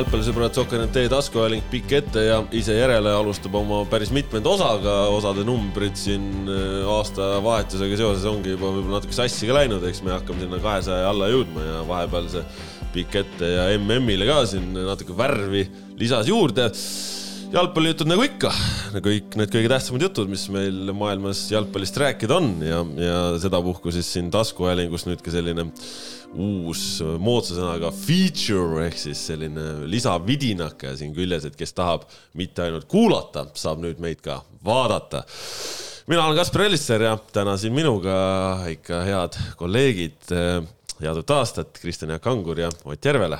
jalgpallisõbrad, Sokkernet taskuajaling pikk ette ja ise järele alustab oma päris mitmenda osaga, osade numbrid siin äh, aastavahetusega seoses ongi juba võib-olla natuke sassi ka läinud, eks me hakkame sinna kahesaja alla jõudma ja vahepeal see pikk ette ja MM-ile ka siin natuke värvi lisas juurde jalgpallijutud nagu ikka, nagu kõik need kõige tähtsamad jutud, mis meil maailmas jalgpallist rääkida on ja, ja sedapuhku siis siin taskuhäälingus nüüd ka selline uus moodsa sõnaga feature ehk siis selline lisavidinake siin küljes, et kes tahab mitte ainult kuulata, saab nüüd meid ka vaadata. mina olen Kaspar Ellisser ja täna siin minuga ikka head kolleegid. head uut aastat, Kristjan Jaak Angur ja Ott Järvele.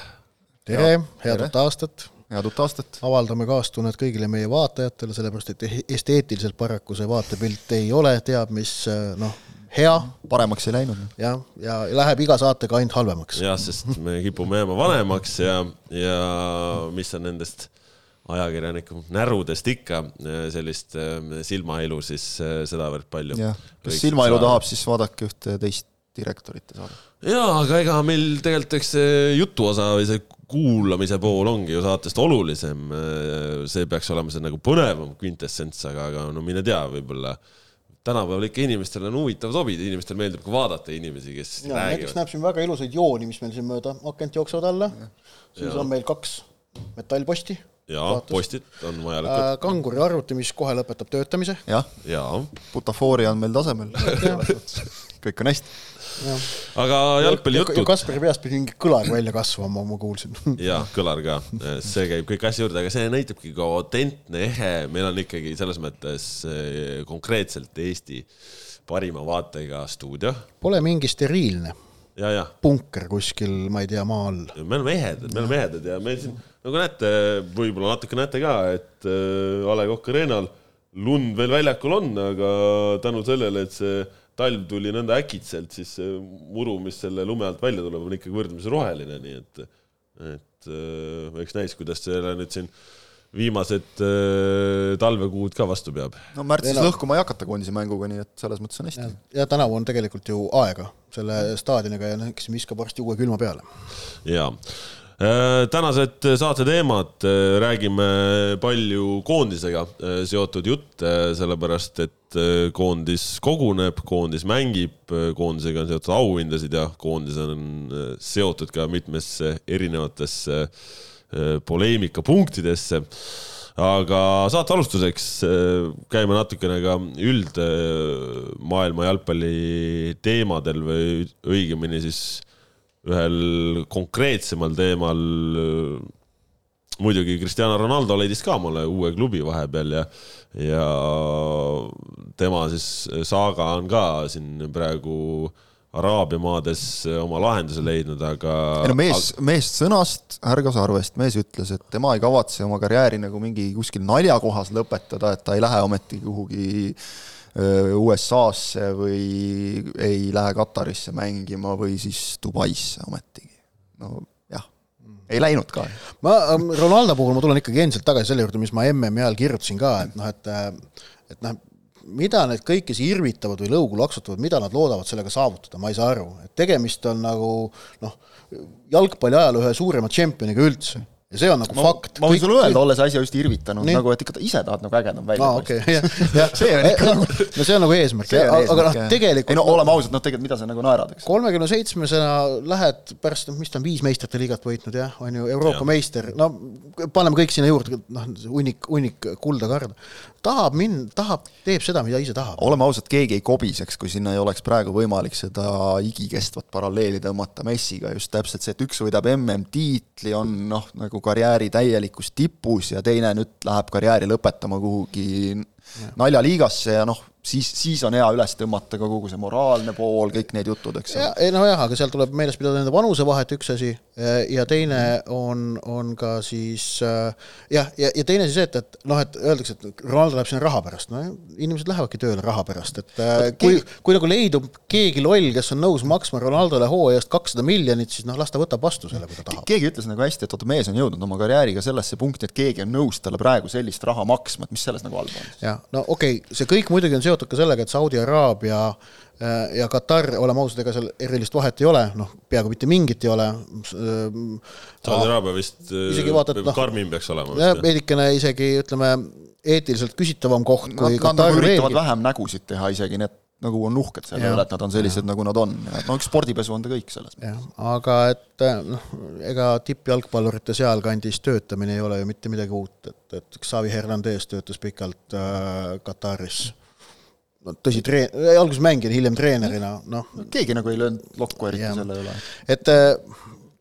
tere, head uut aastat head uut aastat! avaldame kaastunnet kõigile meie vaatajatele, sellepärast et esteetiliselt paraku see vaatepilt ei ole teab mis noh, hea. paremaks ei läinud. jah, ja läheb iga saatega ainult halvemaks. jah, sest me kipume jääma vanemaks ja, ja mis on nendest ajakirjaniku närudest ikka sellist äh, silmailu siis äh, sedavõrd palju. kes silmailu tahab, siis vaadake ühte teist direktorite saadet. jaa, aga ega meil tegelikult eks see jutuosa või see kuulamise pool ongi ju saatest olulisem. see peaks olema see nagu põnevam kvintessents, aga, aga no mine tea, võib-olla tänapäeval ikka inimestel on huvitav sobida, inimestel meeldib ka vaadata inimesi, kes ja, räägivad. näiteks näeb siin väga ilusaid jooni, mis meil siin mööda akent jooksevad alla. siis ja. on meil kaks metallposti. jaa, postid on vajalikud äh,. kanguri arvuti, mis kohe lõpetab töötamise. jah ja. ja., butafooria on meil tasemel kõik on hästi aga jalgpallijutud. Kaspari peast pidi mingi kõlar välja kasvama, ma kuulsin. jah, kõlar ka, see käib kõik asja juurde, aga see näitabki ka autentne, ehe, meil on ikkagi selles mõttes eh, konkreetselt Eesti parima vaatega stuudio. Pole mingi steriilne ja, ja. punker kuskil, ma ei tea, maa all. me oleme ehedad, me oleme ehedad ja meil siin, nagu näete, võib-olla natuke näete ka, et äh, A Le Coq Arena'l lund veel väljakul on, aga tänu sellele, et see talv tuli nõnda äkitselt, siis see muru, mis selle lume alt välja tuleb, on ikkagi võrdlemisi roheline, nii et, et äh, eks näis, kuidas selle nüüd siin viimased äh, talvekuud ka vastu peab. no märtsis no. lõhkuma ei hakata koondise mänguga, nii et selles mõttes on hästi. ja tänavu on tegelikult ju aega selle staadioniga ja noh, eks viskab varsti uue külma peale. jaa tänased saate teemad, äh, räägime palju koondisega äh, seotud jutte, sellepärast et koondis koguneb, koondis mängib, koondisega on seotud auhindasid ja koondis on seotud ka mitmesse erinevatesse poleemikapunktidesse. Aga saate alustuseks käime natukene ka üldmaailma jalgpalli teemadel või õigemini siis ühel konkreetsemal teemal muidugi Cristiano Ronaldo leidis ka omale uue klubi vahepeal ja, ja tema siis saaga on ka siin praegu Araabia maades oma lahenduse leidnud, aga. ei no mees, mees sõnast ärgas arvest, mees ütles, et tema ei kavatse oma karjääri nagu mingi kuskil naljakohas lõpetada, et ta ei lähe ometi kuhugi äh, USA-sse või ei lähe Katarisse mängima või siis Dubaisse ometigi. no jah, ei läinud ka. ma ähm, Ronaldo puhul ma tulen ikkagi endiselt tagasi selle juurde, mis ma MM-i ajal kirjutasin ka, et noh, et äh, et noh, mida need kõik, kes irvitavad või lõugu laksutavad, mida nad loodavad sellega saavutada, ma ei saa aru, et tegemist on nagu noh, jalgpalli ajaloo ühe suurema tšempioniga üldse ja see on nagu ma, fakt. ma võin sulle öelda, olles asja just irvitanud, nagu et ikka ise tahad nagu ägedam välja okei, jah, jah. see on ikka nagu no see on nagu eesmärk, aga noh, tegelikult ei no oleme ausad, noh tegelikult mida sa nagu naerad, eks. kolmekümne seitsmesena lähed pärast, noh, mis ta on, viis meistrite liigat võitnud jah, on ju, Euroopa ja. meister, no paneme kõik sinna juurde, noh, hunnik, hunnik kulda karda tahab min-, tahab, teeb seda, mida ise tahab. oleme ausad, keegi ei kobiseks, kui sinna ei oleks praegu võimalik seda igikestvat paralleeli tõmmata Messiga, just täpselt see, et üks võidab MM-tiitli, on noh, nagu karjääri täielikus tipus ja teine nüüd läheb karjääri lõpetama kuhugi naljaliigasse ja noh, siis, siis on hea üles tõmmata ka kogu see moraalne pool, kõik need jutud, eks ole. ei nojah, aga seal tuleb meeles pidada nende vanusevahet, üks asi, ja teine on, on ka siis jah, ja, ja, ja teine siis see, et, et noh, et öeldakse, et Ronaldo läheb sinna raha pärast, no inimesed lähevadki tööle raha pärast, et kui, kui nagu leidub keegi loll, kes on nõus maksma Ronaldole hooaja eest kakssada miljonit, siis noh, las ta võtab vastu selle, kui ta tahab. keegi ütles nagu hästi, et oota, mees on jõudnud oma karjääriga sellesse punkti, et keegi on nõus talle praegu sellist raha maksma, et mis selles nagu halba on? jah, no okei okay,, see kõik muidugi on seotud ka sellega, et Saudi Araabia äh, ja Katar, oleme ausad, ega seal erilist vahet ei ole, noh, peaaegu mitte mingit ei ole. Saudi Araabia vist isegi vaatad, noh, karmim peaks olema. veidikene isegi ütleme, eetiliselt küsitavam koht kui nad, Katar nagu üritavad veelgi. vähem nägusid teha isegi, need nagu on uhked selle üle, et nad on sellised, nagu nad on. no üks spordipesu on ta kõik selles. jah, aga et noh, ega tippjalgpallurite sealkandis töötamine ei ole ju mitte midagi uut, et, et Xavi Hernandez töötas pikalt äh, Kataris no tõsi, treen-, alguses mängija, hiljem treenerina, noh. keegi nagu ei löönud lokku eriti ja. selle üle. et äh,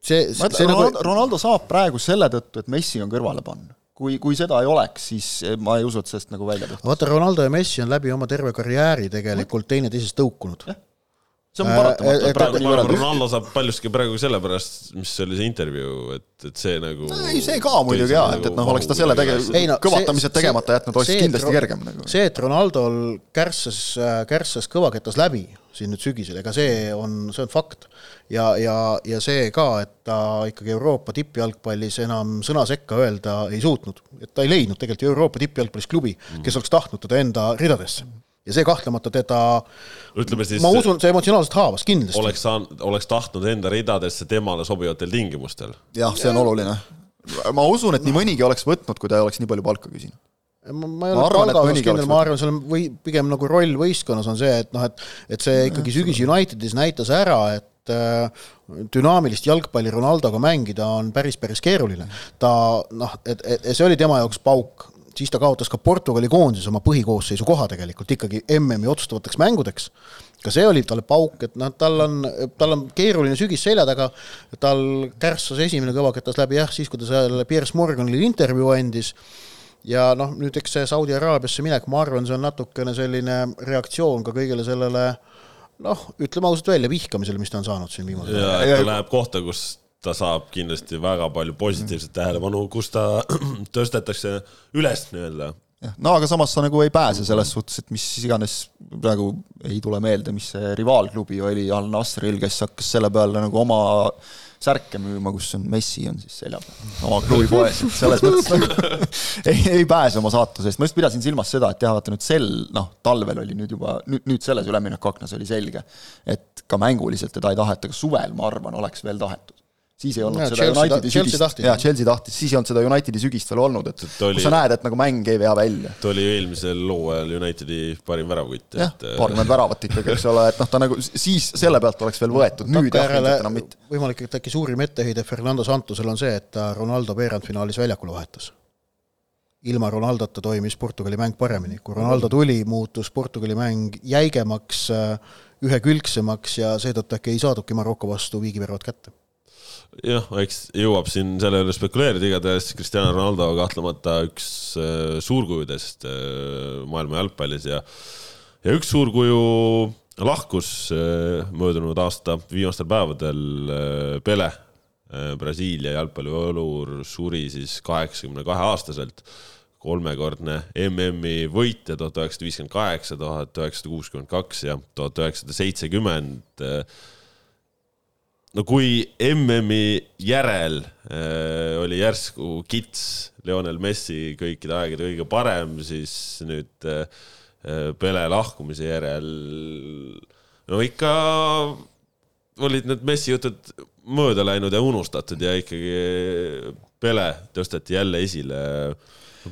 see, see Ronaldo, nagu... Ronaldo saab praegu selle tõttu, et Messi on kõrvale pannud kui, kui seda ei oleks, siis ma ei usu, et sellest nagu välja tehtakse. vaata, Ronaldo ja Messi on läbi oma terve karjääri tegelikult teineteisest tõukunud. See on paratamatu äh,. praegu ma arvan, Ronaldo saab paljuski praegu sellepärast, mis oli see intervjuu, et, et see nagu ei, see ka muidugi jaa, et, et noh, oleks ta selle tege-, no, kõvatamised tegemata jätnud, oleks kindlasti kergem nagu. see, et Ronaldol kärssas, kärssas kõvaketas läbi siin nüüd sügisel, ega see on, see on fakt. ja, ja, ja see ka, et ta ikkagi Euroopa tippjalgpallis enam sõna sekka öelda ei suutnud, et ta ei leidnud tegelikult Euroopa tippjalgpallis klubi, kes oleks tahtnud teda enda ridadesse ja see kahtlemata teda, ütleme siis ma usun, see emotsionaalselt haavas kindlasti. oleks saanud, oleks tahtnud enda ridadesse temale sobivatel tingimustel. jah, see on oluline. ma usun, et nii mõnigi oleks võtnud, kui ta ei oleks nii palju palka küsinud ma, ma ei ole palga osas kindel, ma arvan, seal on või pigem nagu roll võistkonnas on see, et noh, et et see ikkagi sügis Unitedis näitas ära, et äh, dünaamilist jalgpalli Ronaldoga mängida on päris, päris keeruline. ta noh, et, et see oli tema jaoks pauk, siis ta kaotas ka Portugali koondises oma põhikoosseisu koha tegelikult ikkagi MM-i otsustavateks mängudeks. ka see oli talle pauk, et noh, tal on, tal on keeruline sügis selja taga, tal kärssas esimene kõvaketas läbi jah, siis kui ta seal Piers Morganile intervjuu andis ja noh, nüüd eks see Saudi Araabiasse minek, ma arvan, see on natukene selline reaktsioon ka kõigele sellele noh, ütleme ausalt välja, vihkamisele, mis ta on saanud siin viimasel ajal. ja, et ta läheb kohta, kus ta saab kindlasti väga palju positiivset tähelepanu, kus ta tõstetakse üles nii-öelda. Jah, no aga samas sa nagu ei pääse selles suhtes, et mis iganes praegu ei tule meelde, mis see rivaalklubi oli Al Nasril, kes hakkas selle peale nagu oma särke müüma, kus on Messi on siis selja peal, oma klubi poes, et selles mõttes nagu ei, ei pääse oma saatusest, ma just pidasin silmas seda, et jah, vaata nüüd sel, noh, talvel oli nüüd juba, nüüd, nüüd selles üleminekuaknas oli selge, et ka mänguliselt teda ei taheta, aga suvel, ma arvan, oleks veel tahetud siis ei olnud ja, seda Chelsea Unitedi ta, sügist, jaa, Chelsea tahtis, siis ei olnud seda Unitedi sügist veel olnud, et oli, kus sa näed, et nagu mäng ei vea välja. ta oli eelmisel hooajal Unitedi parim väravkutt. jah, paarkümmend väravat ikkagi, eks ole, et noh, ta nagu siis selle pealt oleks veel võetud, nüüd jah, ilmselt enam mitte. võimalik, et äkki suurim etteheide Fernando Santosel on see, et ta Ronaldo veerandfinaalis väljakule vahetas. ilma Ronaldota toimis Portugali mäng paremini, kui Ronaldo tuli, muutus Portugali mäng jäigemaks, ühekülgsemaks ja seetõttu äkki ei saadudki Maroko vastu viigiväravad kätte jah, eks jõuab siin selle üle spekuleerida, igatahes Cristiano Ronaldo kahtlemata üks äh, suurkujudest äh, maailma jalgpallis ja ja üks suurkuju lahkus äh, möödunud aasta viimastel päevadel Pele, Brasiilia jalgpallivalur suri siis kaheksakümne kahe aastaselt kolmekordne MM-i võitja tuhat üheksasada viiskümmend kaheksa, tuhat üheksasada kuuskümmend kaks ja tuhat üheksasada seitsekümmend no kui MM-i järel äh, oli järsku kits Lionel Messi kõikide aegade kõige parem, siis nüüd äh, Pele lahkumise järel no ikka olid need Messi jutud mööda läinud ja unustatud ja ikkagi Pele tõsteti jälle esile.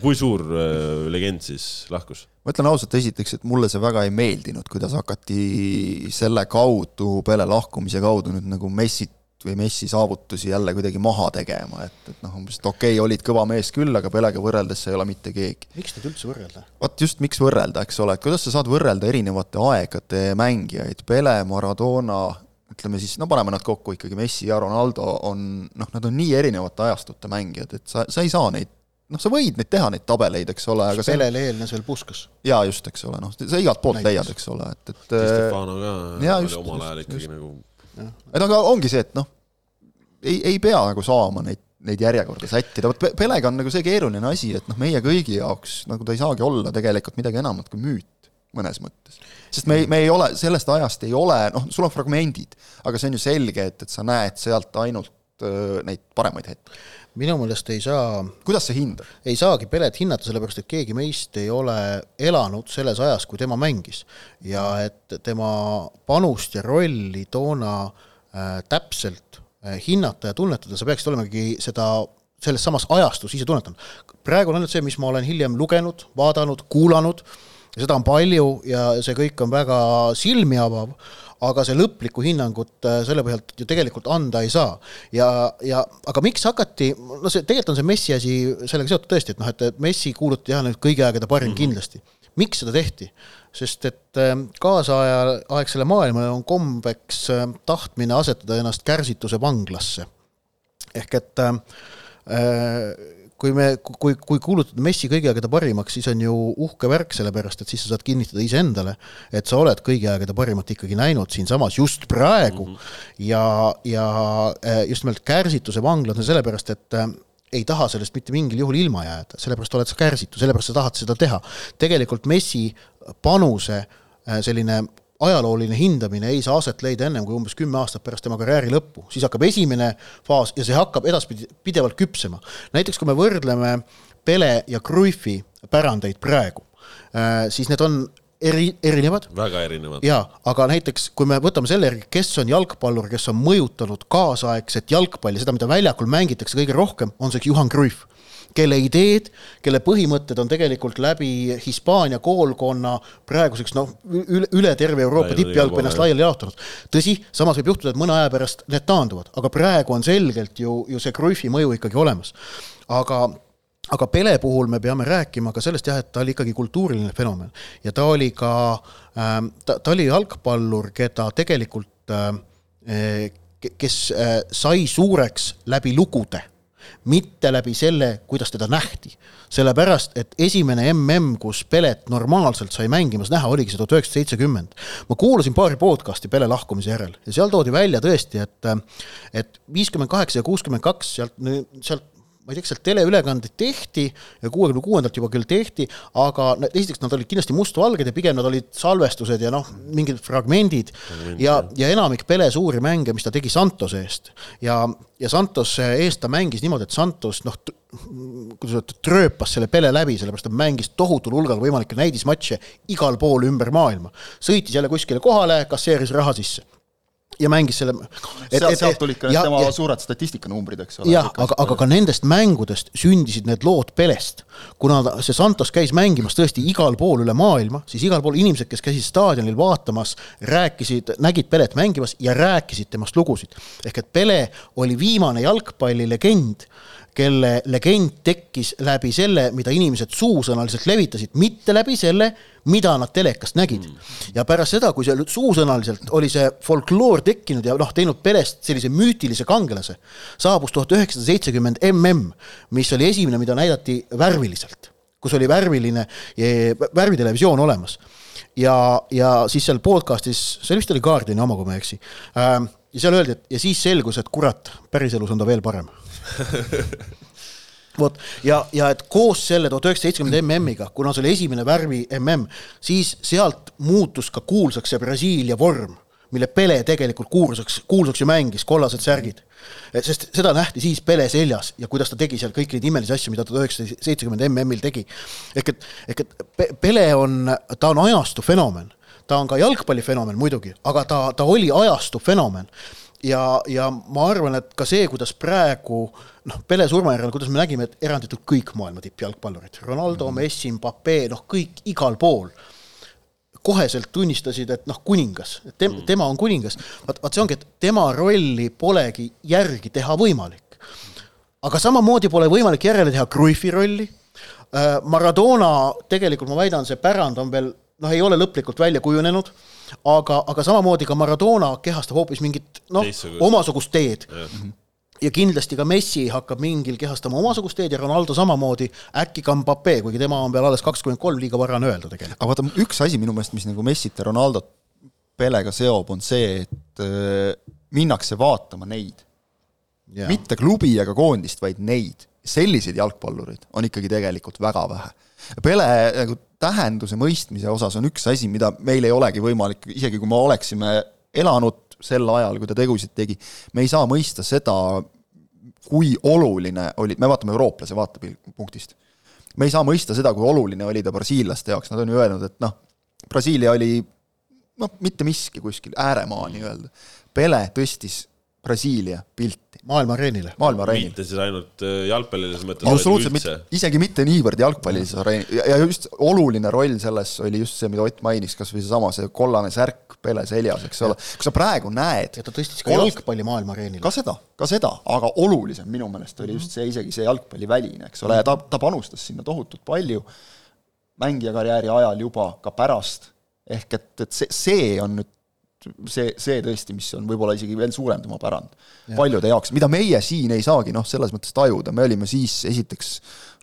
Kui suur äh, legend siis lahkus? ma ütlen ausalt, esiteks, et mulle see väga ei meeldinud, kuidas hakati selle kaudu, Pele lahkumise kaudu nüüd nagu Messit või Messi saavutusi jälle kuidagi maha tegema, et, et noh, umbes, et okei okay,, olid kõva mees küll, aga Pelega võrreldes sa ei ole mitte keegi. miks neid üldse võrrelda? vot just, miks võrrelda, eks ole, et kuidas sa saad võrrelda erinevate aegade mängijaid, Pele, Maradona, ütleme siis, no paneme nad kokku ikkagi, Messi ja Ronaldo on noh, nad on nii erinevate ajastute mängijad, et sa, sa ei saa neid noh, sa võid neid teha, neid tabeleid, eks ole, aga Pelele see... eelnes veel Puskas. jaa, just, eks ole, noh, sa igalt poolt Näiteks. leiad, eks ole, et, et Stefano ka oli just, omal ajal ikkagi just. nagu et aga ongi see, et noh, ei, ei pea nagu saama neid, neid järjekorda sättida, vot Pelega on nagu see keeruline asi, et noh, meie kõigi jaoks nagu ta ei saagi olla tegelikult midagi enamat kui müüt mõnes mõttes. sest me ei, me ei ole, sellest ajast ei ole, noh, sul on fragmendid, aga see on ju selge, et, et sa näed sealt ainult öö, neid paremaid hetki. Minu meelest ei saa kuidas sa hindad? ei saagi Pelet hinnata, sellepärast et keegi meist ei ole elanud selles ajas, kui tema mängis. ja et tema panust ja rolli toona äh, täpselt äh, hinnata ja tunnetada, sa peaksid olemegi seda selles samas ajastus ise tunnetanud. praegu on ainult see, mis ma olen hiljem lugenud, vaadanud, kuulanud, seda on palju ja see kõik on väga silmi avav, aga see lõplikku hinnangut äh, selle põhjalt ju tegelikult anda ei saa. ja, ja aga miks hakati, no see tegelikult on see Messi asi sellega seotud tõesti, et noh, et Messi kuulutati jah, nüüd kõigi aegade parim mm -hmm. kindlasti. miks seda tehti? sest et äh, kaasaja, aegsele maailmale on kombeks äh, tahtmine asetada ennast kärsituse vanglasse. ehk et äh, kui me, kui, kui kuulutada Messi kõigi aegade parimaks, siis on ju uhke värk, sellepärast et siis sa saad kinnitada iseendale, et sa oled kõigi aegade parimat ikkagi näinud siinsamas just praegu mm. -hmm. ja, ja äh, just nimelt kärsituse vanglas on sellepärast, et äh, ei taha sellest mitte mingil juhul ilma jääda, sellepärast oled sa kärsitu, sellepärast sa tahad seda teha. tegelikult Messi panuse äh, selline ajalooline hindamine ei saa aset leida ennem kui umbes kümme aastat pärast tema karjääri lõppu, siis hakkab esimene faas ja see hakkab edaspidi pidevalt küpsema. näiteks kui me võrdleme Pele ja Cruyffi pärandeid praegu, äh, siis need on eri, erinevad. väga erinevad. jaa, aga näiteks kui me võtame selle järgi, kes on jalgpallur, kes on mõjutanud kaasaegset jalgpalli, seda, mida väljakul mängitakse kõige rohkem, on see Juhan Cruyff kelle ideed, kelle põhimõtted on tegelikult läbi Hispaania koolkonna praeguseks noh, üle, üle terve Euroopa tippjalgpalli ennast laiali jaotanud. tõsi, samas võib juhtuda, et mõne aja pärast need taanduvad, aga praegu on selgelt ju, ju see Cruyffi mõju ikkagi olemas. aga aga Pele puhul me peame rääkima ka sellest jah, et ta oli ikkagi kultuuriline fenomen ja ta oli ka äh,, ta, ta oli jalgpallur, keda tegelikult äh, kes äh, sai suureks läbi lugude mitte läbi selle, kuidas teda nähti. sellepärast, et esimene mm, kus Pelet normaalselt sai mängimas näha, oligi see tuhat üheksasada seitsekümmend. ma kuulasin paari podcast'i Pele lahkumise järel ja seal toodi välja tõesti, et et viiskümmend kaheksa ja kuuskümmend kaks sealt, sealt ma ei tea, kas sealt teleülekandeid tehti ja kuuekümne kuuendalt juba küll tehti, aga esiteks nad olid kindlasti mustvalged ja pigem nad olid salvestused ja noh, mingid fragmendid. Ja, ja enamik Pele suuri mänge, mis ta tegi Santose eest. Ja, ja Santose eest ta mängis niimoodi, et Santos noh, kuidas öelda, trööpas selle Pele läbi, sellepärast ta mängis tohutul hulgal võimalikke näidismatše igal pool ümber maailma. sõitis jälle kuskile kohale, kasseeris raha sisse ja mängis selle. sealt, sealt tulid ka ja, tema ja, suured statistikanumbrid, eks ole. jah, aga, aga ka nendest mängudest sündisid need lood Pelest. kuna see Santos käis mängimas tõesti igal pool üle maailma, siis igal pool inimesed, kes käisid staadionil vaatamas, rääkisid, nägid Pelet mängimas ja rääkisid temast lugusid. ehk et Pele oli viimane jalgpallilegend kelle legend tekkis läbi selle, mida inimesed suusõnaliselt levitasid, mitte läbi selle, mida nad telekast nägid. ja pärast seda, kui see suusõnaliselt oli see folkloor tekkinud ja noh, teinud perest sellise müütilise kangelase, saabus tuhat üheksasada seitsekümmend mm, mis oli esimene, mida näidati värviliselt, kus oli värviline, värvitelevisioon olemas. Ja, ja siis seal podcast'is, see vist oli Guardiani oma, kui ma ei eksi äh,, ja seal öeldi, et ja siis selgus, et kurat, päriselus on ta veel parem vot ja, ja et koos selle tuhat üheksasada seitsekümmend MM-iga, kuna see oli esimene värvi MM, siis sealt muutus ka kuulsaks see Brasiilia vorm, mille Pele tegelikult kuulsaks, kuulsaks ju mängis, kollased särgid. sest seda nähti siis Pele seljas ja kuidas ta tegi seal kõiki neid imelisi asju, mida tuhat üheksasada seitsekümmend MM-il tegi. ehk et, ehk et Pele on, ta on ajastu fenomen, ta on ka jalgpallifenomen muidugi, aga ta, ta oli ajastu fenomen ja, ja ma arvan, et ka see, kuidas praegu noh, Pele surma järel, kuidas me nägime, et eranditult kõik maailma tippjalgpallurid, Ronaldo mm, -hmm. Messi, Mbappe, noh, kõik igal pool, koheselt tunnistasid, et noh, kuningas, et tem, mm tema on kuningas. vaat, vaat see ongi, et tema rolli polegi järgi teha võimalik. aga samamoodi pole võimalik järele teha Cruyffi rolli. Äh, Maradona, tegelikult ma väidan, see pärand on veel noh, ei ole lõplikult välja kujunenud aga, aga samamoodi ka Maradona kehastab hoopis mingit noh, omasugust teed. ja kindlasti ka Messi hakkab mingil kehastama omasugust teed ja Ronaldo samamoodi, äkki ka Mbappe, kuigi tema on veel alles kakskümmend kolm, liiga vara on öelda tegelikult. aga vaata, üks asi minu meelest, mis nagu Messit ja Ronaldot Pelega seob, on see, et äh, minnakse vaatama neid. mitte klubi ega koondist, vaid neid. selliseid jalgpallureid on ikkagi tegelikult väga vähe. Pele nagu tähenduse mõistmise osas on üks asi, mida meil ei olegi võimalik, isegi kui me oleksime elanud sel ajal, kui ta tegusid tegi, me ei saa mõista seda, kui oluline oli, me vaatame eurooplase vaatepunktist. me ei saa mõista seda, kui oluline oli ta brasiillaste jaoks, nad on ju öelnud, et noh, Brasiilia oli noh, mitte miski kuskil, ääremaa nii-öelda. Pele tõstis Brasiilia pilti. maailma areenile. maailma areenil. mitte siis ainult äh, jalgpallilises mõttes. absoluutselt mitte, isegi mitte niivõrd jalgpallilises areenil ja, just oluline roll selles oli just see, mida Ott mainis, kas või seesama, see kollane särk Pele seljas, eks ole. kui sa praegu näed. ja ta tõstis ka Kolast... jalgpalli maailma areenile. ka seda, ka seda, aga olulisem minu meelest oli just see, isegi see jalgpalliväline, eks ole, ja ta, ta panustas sinna tohutult palju mängija karjääri ajal juba, ka pärast, ehk et, et see, see on nüüd see, see tõesti, mis on võib-olla isegi veel suurem tema pärand ja. paljude jaoks, mida meie siin ei saagi noh, selles mõttes tajuda, me olime siis esiteks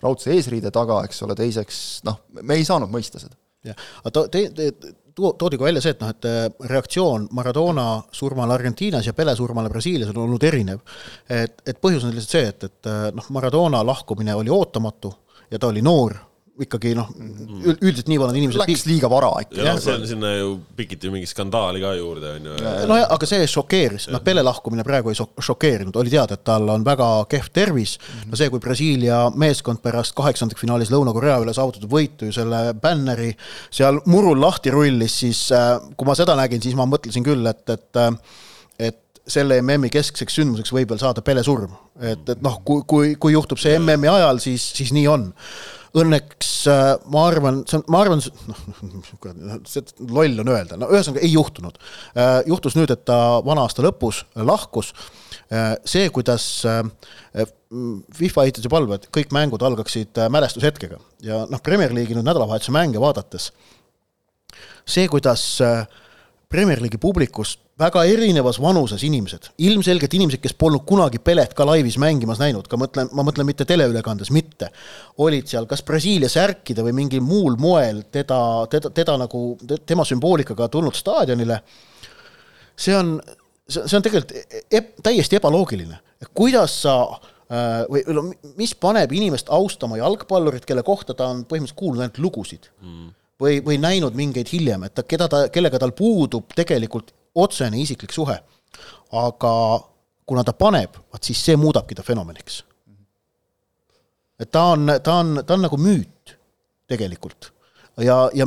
raudse eesriide taga, eks ole, teiseks noh, me ei saanud mõista seda. jah, aga te, te, toodi ka välja see, et noh, et äh, reaktsioon Maradona surmale Argentiinas ja Pele surmale Brasiilias on olnud erinev. et, et põhjus on lihtsalt see, et, et äh, noh, Maradona lahkumine oli ootamatu ja ta oli noor ikkagi noh, üldiselt nii vanad inimesed Läks liiga vara ikka. jah, see on sinna ju pikiti mingi skandaali ka juurde, on ju. nojah, aga see šokeeris, noh, Pele lahkumine praegu ei šokeerinud, oli teada, et tal on väga kehv tervis no see, kui Brasiilia meeskond pärast kaheksandikfinaalis Lõuna-Korea üle saavutatud võitu ju selle bänneri seal murul lahti rullis, siis äh, kui ma seda nägin, siis ma mõtlesin küll, et, et äh, et selle MM-i keskseks sündmuseks võib veel saada Pele surm. et, et noh, kui, kui, kui juhtub see MM-i ajal, siis, siis nii on õnneks äh, ma arvan, see on, ma arvan, noh, see loll on öelda, no ühesõnaga ei juhtunud. Äh, juhtus nüüd, et ta vana aasta lõpus lahkus. Äh, see, kuidas FIFA ehitas ju palve, et kõik mängud algaksid mälestushetkega ja noh, Premier League'i nüüd nädalavahetuse mänge vaadates, see, kuidas Premier League'i publikust väga erinevas vanuses inimesed, ilmselgelt inimesed, kes polnud kunagi Pelet ka laivis mängimas näinud, ka mõtlen, ma mõtlen mitte teleülekandes, mitte, olid seal kas Brasiilia särkide või mingil muul moel teda, teda, teda nagu, tema sümboolikaga tulnud staadionile, see on, see on tegelikult e täiesti ebaloogiline, kuidas sa äh, või mis paneb inimest austama jalgpallurit, kelle kohta ta on põhimõtteliselt kuulnud ainult lugusid? Mm. või, või näinud mingeid hiljem, et ta, keda ta, kellega tal puudub tegelikult otsene isiklik suhe. aga kuna ta paneb, vaat siis see muudabki ta fenomeniks. et ta on, ta on, ta on nagu müüt tegelikult ja, ja,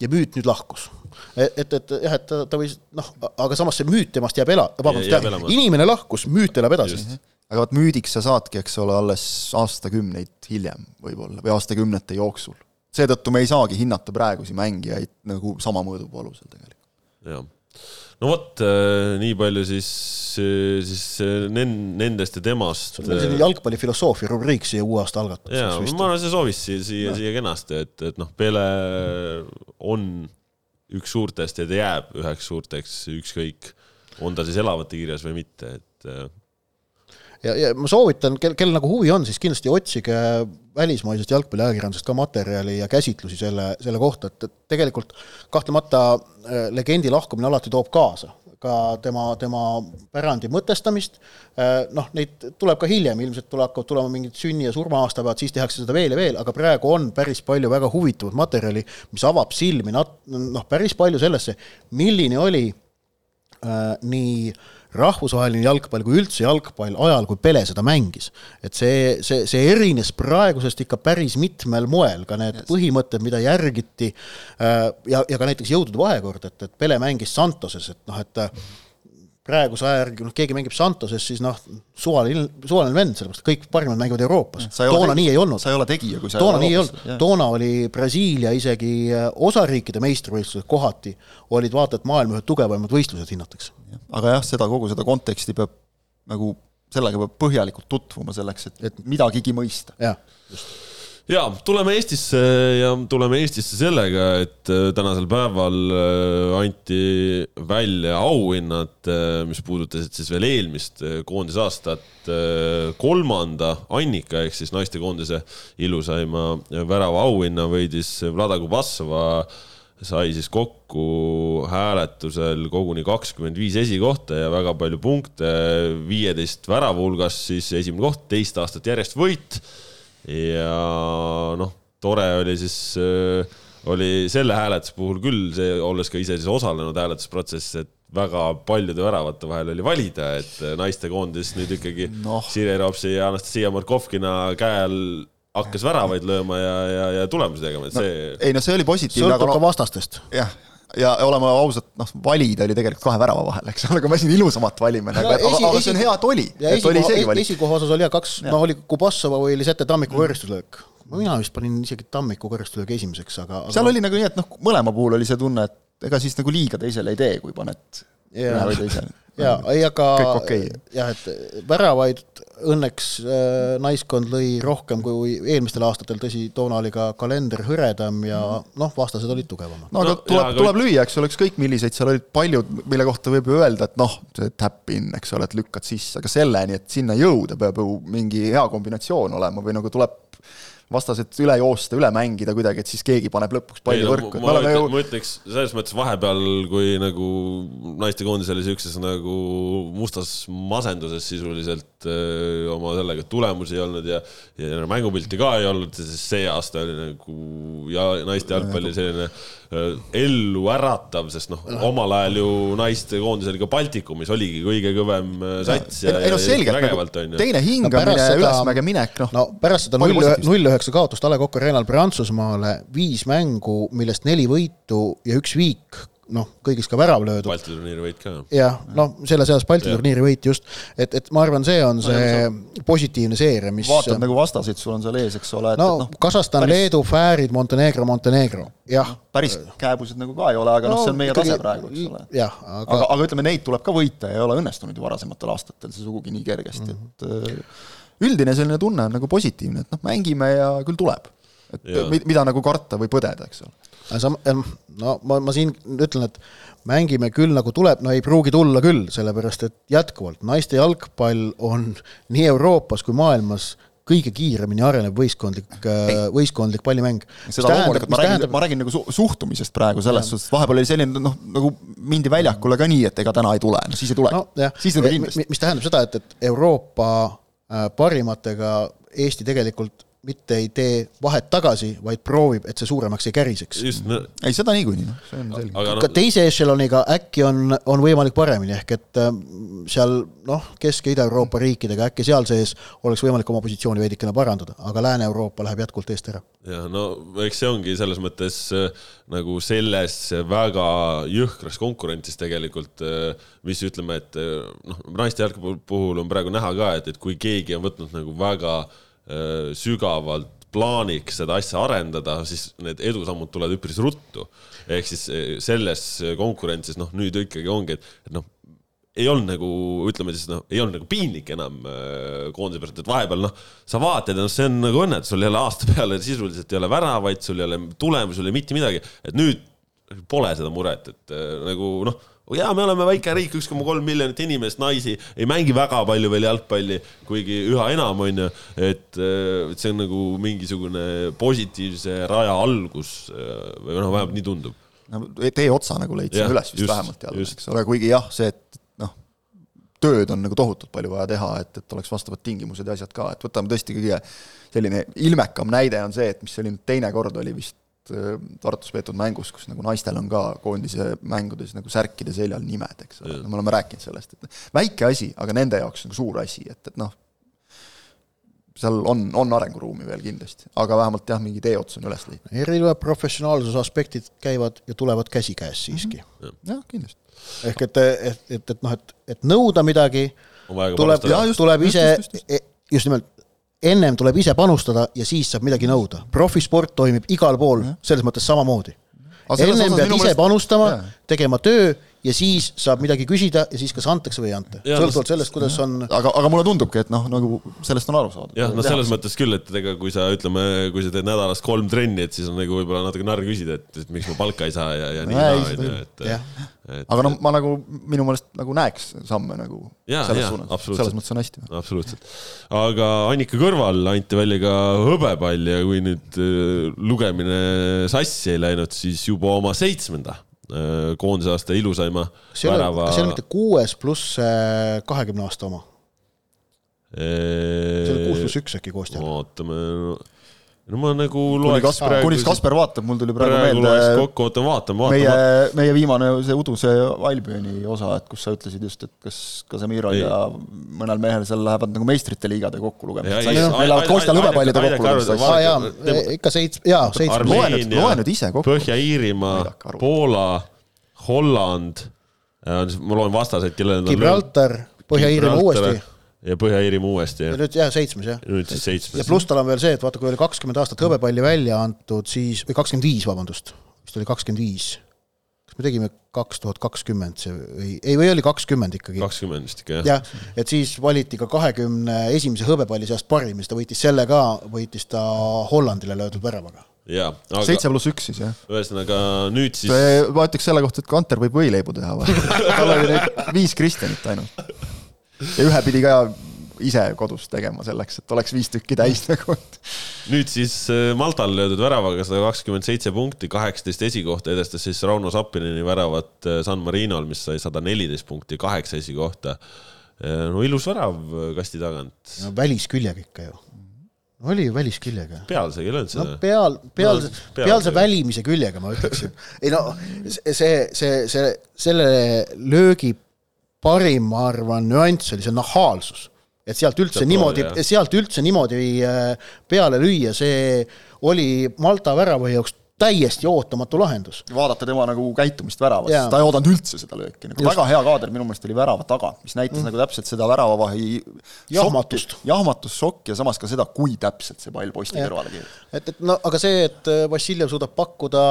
ja müüt nüüd lahkus. et, et, et jah, et ta, ta võis noh, aga samas see müüt temast jääb ela-, vabandust, inimene lahkus, müüt elab edasi. aga vot müüdiks sa saadki, eks ole, alles aastakümneid hiljem võib-olla või aastakümnete jooksul. seetõttu me ei saagi hinnata praegusi mängijaid nagu sama mõõdupuu alusel tegelikult. jah no vot, äh, nii palju siis, äh, siis äh, nendest ja temast. see on selline jalgpallifilosoofia rubriik siia uue aasta algatuseks. jaa, ma arvan, see sobis siia, siia, siia kenasti, et, et noh, Pele on üks suurtest ja ta jääb üheks suurteks, ükskõik, on ta siis elavate kirjas või mitte, et ja, ja ma soovitan, kel, kel nagu huvi on, siis kindlasti otsige välismaisest jalgpalliajakirjandusest ka materjali ja käsitlusi selle, selle kohta, et, et tegelikult kahtlemata äh, legendi lahkumine alati toob kaasa ka tema, tema pärandi mõtestamist, äh, noh, neid tuleb ka hiljem, ilmselt tuleb, hakkavad tulema mingid sünni- ja surma-aastapäevad, siis tehakse seda veel ja veel, aga praegu on päris palju väga huvitavat materjali, mis avab silmi nat-, noh, päris palju sellesse, milline oli äh, nii äh, rahvusvaheline jalgpall kui üldse jalgpall ajal, kui Pele seda mängis. et see, see, see erines praegusest ikka päris mitmel moel, ka need yes. põhimõtted, mida järgiti äh, ja, ja ka näiteks jõudude vahekord, et, et Pele mängis Santoses, et noh, et praeguse aja järgi, noh, keegi mängib Santoses, siis noh, suvaline, suvaline vend, sellepärast kõik parimad mängivad Euroopas. toona nii ei olnud. sa ei ole tegija, kui sa toona nii ei olnud, toona oli Brasiilia isegi äh, osariikide meistrivõistlused kohati, olid vaata et maailma ühed tugevamad võistlused hinnatakse. Aga jah, seda, kogu seda konteksti peab nagu, sellega peab põhjalikult tutvuma selleks, et, et midagigi mõista. jah, just ja tuleme Eestisse ja tuleme Eestisse sellega, et äh, tänasel päeval äh, anti välja auhinnad, äh, mis puudutasid siis veel eelmist koondisaastat. kolmanda Annika ehk siis naistekoondise ilusaima värava auhinna võidis Vlada Kubassova sai siis kokku hääletusel koguni kakskümmend viis esikohta ja väga palju punkte, viieteist värava hulgas siis esimene koht, teist aastat järjest võit ja noh, tore oli siis äh, oli selle hääletuse puhul küll see, olles ka ise siis osalenud hääletusprotsessis, et väga paljude väravate vahel oli valida, et naistekoondis nüüd ikkagi Noh. Sirje Ropsi ja Anastasia Markovkina käe all hakkas väravaid lööma ja, ja, ja tulemusi tegema, et see ei no see oli positiivne, sõltub aga ka no vastastest. jah, ja oleme ausad, noh, valida oli tegelikult kahe värava vahel, eks ole, kui me siin ilusamat valime nagu, aga, aga, aga see on hea, et oli, esikoha, esikoha osas oli jah kaks, Jah. no oli Kubassova või Lisette Tammiku kõrstuslöök. mina vist panin isegi Tammiku kõrstuslöögi esimeseks, aga, aga seal oli nagu nii, et noh, mõlema puhul oli see tunne, et ega siis nagu liiga teisele ei tee, kui paned Jaa. ühe või teise. ja, ei aga okei. jah, et väravaid õnneks äh, naiskond lõi rohkem kui eelmistel aastatel, tõsi, toona oli ka kalender hõredam ja noh, vastased olid tugevamad. no aga No, tuleb jaa,, aga- tuleb lüüa, eks ole, ükskõik millised seal olid paljud, mille kohta võib ju öelda, et noh, see tap-in, eks ole, et lükkad sisse, aga selleni, et sinna jõuda, peab ju mingi hea kombinatsioon olema või nagu tuleb vastased üle joosta, üle mängida kuidagi, et siis keegi paneb lõpuks palli no võrku, ma, ma, ju ma ütleks selles mõttes vahepeal, kui nagu naistekoondis oli siukses nagu mustas masenduses sisuliselt öö, oma sellega, et tulemusi ei olnud ja, ja mängupilti ka ei olnud, siis see aasta oli nagu ja naiste jalgpalli selline öö, ellu äratav, sest noh, omal ajal ju naistekoondis oli ka Baltikumis oligi kõige kõvem öö, sats ja, ei no selgelt nagu vägevalt on ju. teine hingamine no,, ülesmäge minek, noh. no pärast seda null, null üheksa kaotust A Le Coq Arena'l Prantsusmaale, viis mängu, millest neli võitu ja üks viik, noh, kõigis ka värav löödud. Balti turniiri võit ka. jah, noh, selles eas Balti turniiri võit just, et, et ma arvan, see on see positiivne seeria, mis vaatad nagu vastaseid, sul on seal ees, eks ole, et no noh, Kasahstan, päris- Leedu, Fäärid, Montenegro, Montenegro, jah. päris kääbused nagu ka ei ole, aga noh, see on meie tase praegu, eks ole. jah, aga, aga, aga ütleme, neid tuleb ka võita ja ei ole õnnestunud ju varasematel aastatel see sugugi nii kergesti, Mhm. et äh, üldine selline tunne on nagu positiivne, et noh, mängime ja küll tuleb. Et mi- mida nagu karta või põdeda, eks ole. sam-, no ma, ma siin ütlen, et mängime küll nagu tuleb, no ei pruugi tulla küll, sellepärast et jätkuvalt naiste jalgpall on nii Euroopas kui maailmas kõige kiiremini arenev võistkondlik, võistkondlik pallimäng. seda loomulikult, ma räägin, ma räägin nagu su suhtumisest praegu selles suhtes, vahepeal oli selline noh, nagu mindi väljakule ka nii, et ega täna ei tule, no siis ei tule nojah, siis nagu kindlasti. mis tähendab seda, et, et Euroopa äh, parimatega Eesti tegelikult mitte ei tee vahet tagasi, vaid proovib, et see suuremaks ei käriseks. no ei, seda niikuinii, noh, see on selge. aga ka teise ešeloniga äkki on, on võimalik paremini, ehk et äh, seal noh, Kesk- ja Ida-Euroopa riikidega äkki seal sees oleks võimalik oma positsiooni veidikene parandada, aga Lääne-Euroopa läheb jätkuvalt eest ära. jah, no eks see ongi selles mõttes äh, nagu selles väga jõhkras konkurentsis tegelikult, mis ütleme, et äh, noh, naiste jalgpalli puhul on praegu näha ka, et, et kui keegi on võtnud nagu väga äh, sügavalt plaaniks seda asja arendada, siis need edusammud tulevad üpris ruttu. ehk siis äh, selles konkurentsis noh, nüüd ikkagi ongi, et, et noh, ei olnud nagu, ütleme siis noh, ei olnud nagu piinlik enam äh, koondise pärast, et vahepeal noh, sa vaatad ja noh, see on nagu õnnetus, sul ei ole aasta peale sisuliselt ei ole väravaid, sul ei ole tulemusi, sul ei ole mitte midagi, et nüüd pole seda muret, et äh, nagu noh, jaa, me oleme väike riik, üks koma kolm miljonit inimest, naisi, ei mängi väga palju veel jalgpalli, kuigi üha enam, on ju, et äh, et see on nagu mingisugune positiivse raja algus äh, või noh, vähemalt nii tundub. no tee otsa nagu leidsime Jah, üles vist just, vähemalt jälle, eks ole, kuigi jah, see, et noh, tööd on nagu tohutult palju vaja teha, et, et oleks vastavad tingimused ja asjad ka, et võtame tõesti kõige selline ilmekam näide on see, et mis oli nüüd teine kord, oli vist Tartus peetud mängus, kus nagu naistel on ka koondise mängudes nagu särkide seljal nimed, eks ole, me oleme rääkinud sellest, et väike asi, aga nende jaoks nagu suur asi, et, et noh, seal on, on arenguruumi veel kindlasti, aga vähemalt jah, mingi teeots on üles leitud. erinevad professionaalsuse aspektid käivad ja tulevad käsikäes siiski mm. -hmm. jah, kindlasti. ehk et, et, et, et noh, et, et nõuda midagi, tuleb just,, tuleb just, ise just, just., just nimelt, ennem tuleb ise panustada ja siis saab midagi nõuda. profisport toimib igal pool selles mõttes samamoodi. ennem pead ise panustama Jaa., tegema töö ja siis saab midagi küsida ja siis kas antakse või ei anta. Sõltuvalt sellest, kuidas on aga, aga mulle tundubki, et noh, nagu sellest on aru saadud. jah, no selles mõttes küll, et ega kui sa ütleme, kui sa teed nädalas kolm trenni, et siis on nagu võib-olla natuke narr küsida, et, et miks ma palka ei saa ja, ja nii seda onju, ei- et et aga noh, ma nagu minu meelest nagu näeks samme nagu Jaa, selles jaa, suunas, absoluutselt. selles mõttes on hästi. absoluutselt. aga Annika kõrval anti välja ka hõbepall ja kui nüüd äh, lugemine sassi ei läinud, siis juba oma seitsmenda koondise aasta ilusaima ole, värava kas see ole mitte kuues pluss kahekümne aasta oma? see oli kuus pluss üks äkki koos teil? ootame, no ma nagu loeks Kasper, praegu kunis Kasper vaatab, mul tuli praegu praegu meelde kokku, oota vaatame, meie vaatame., meie viimane see uduse Albioni osa, et kus sa ütlesid just, et kas Kasemirol Ei. ja mõnel mehel seal lähevad nagu meistrite liigade sassi ei,, meil lähevad aidake- lõbepallide jaa tema-, ikka seits-, jaa, seitsme. loe nüüd- loe nüüd ise kokku. Põhja-Iirimaa Poola, Holland, ma loen vastaseid, kellele nad on Gibraltar, Põhja-Iirimaa uuesti ja Põhja-Iirimaa uuesti ja ja nüüd jah, seitsmes jah. nüüd siis ja seitsmes. pluss tal on veel see, et vaata, kui oli kakskümmend aastat hõbepalli välja antud, siis, või kakskümmend viis, vabandust, vist oli kakskümmend viis. kas me tegime kaks tuhat kakskümmend see või, ei, või oli kakskümmend ikkagi? kakskümmend vist ikka jah. jah, et siis valiti ka kahekümne esimese hõbepalli seast parim ja siis ta võitis selle ka, võitis ta Hollandile löödud väravaga. jaa, aga seitse pluss üks siis jah. ühesõnaga nüüd siis ma ütleks selle kohta, et Kanter võib võileibu teha. tal oli nüüd viis Kristjanit ainult. Ja ühe pidi ka ise kodus tegema selleks, et oleks viis tükki täis nagu. nüüd siis äh, Maltal löödud väravaga sada kakskümmend seitse punkti, kaheksateist esikohta edestas siis Rauno Sappineni väravat äh, San Marinol, mis sai sada neliteist punkti, kaheksa esikohta. no ilus värav äh, kasti tagant. no välisküljega ikka ju. oli ju välisküljega. pealsegi ei löönud no seda. peal, peal No,, pealse pealse- välimise küljega ma ütleksin. ei no see, see, see, selle löögi parim, ma arvan, nüanss oli see nahaalsus. et sealt üldse Sealt niimoodi sealt üldse niimoodi äh, peale lüüa, see oli Malta värava jaoks täiesti ootamatu lahendus. vaadata tema nagu käitumist väravas ta ei oodanud üldse seda lööki, nagu Just. väga hea kaader minu meelest oli värava taga, mis näitas mm. nagu täpselt seda väravavahi Jahmatust. šokki- jahmatust, šokki ja samas ka seda, kui täpselt see pall posti kõrvale keerab. et, et no aga see, et äh, Vassiljev suudab pakkuda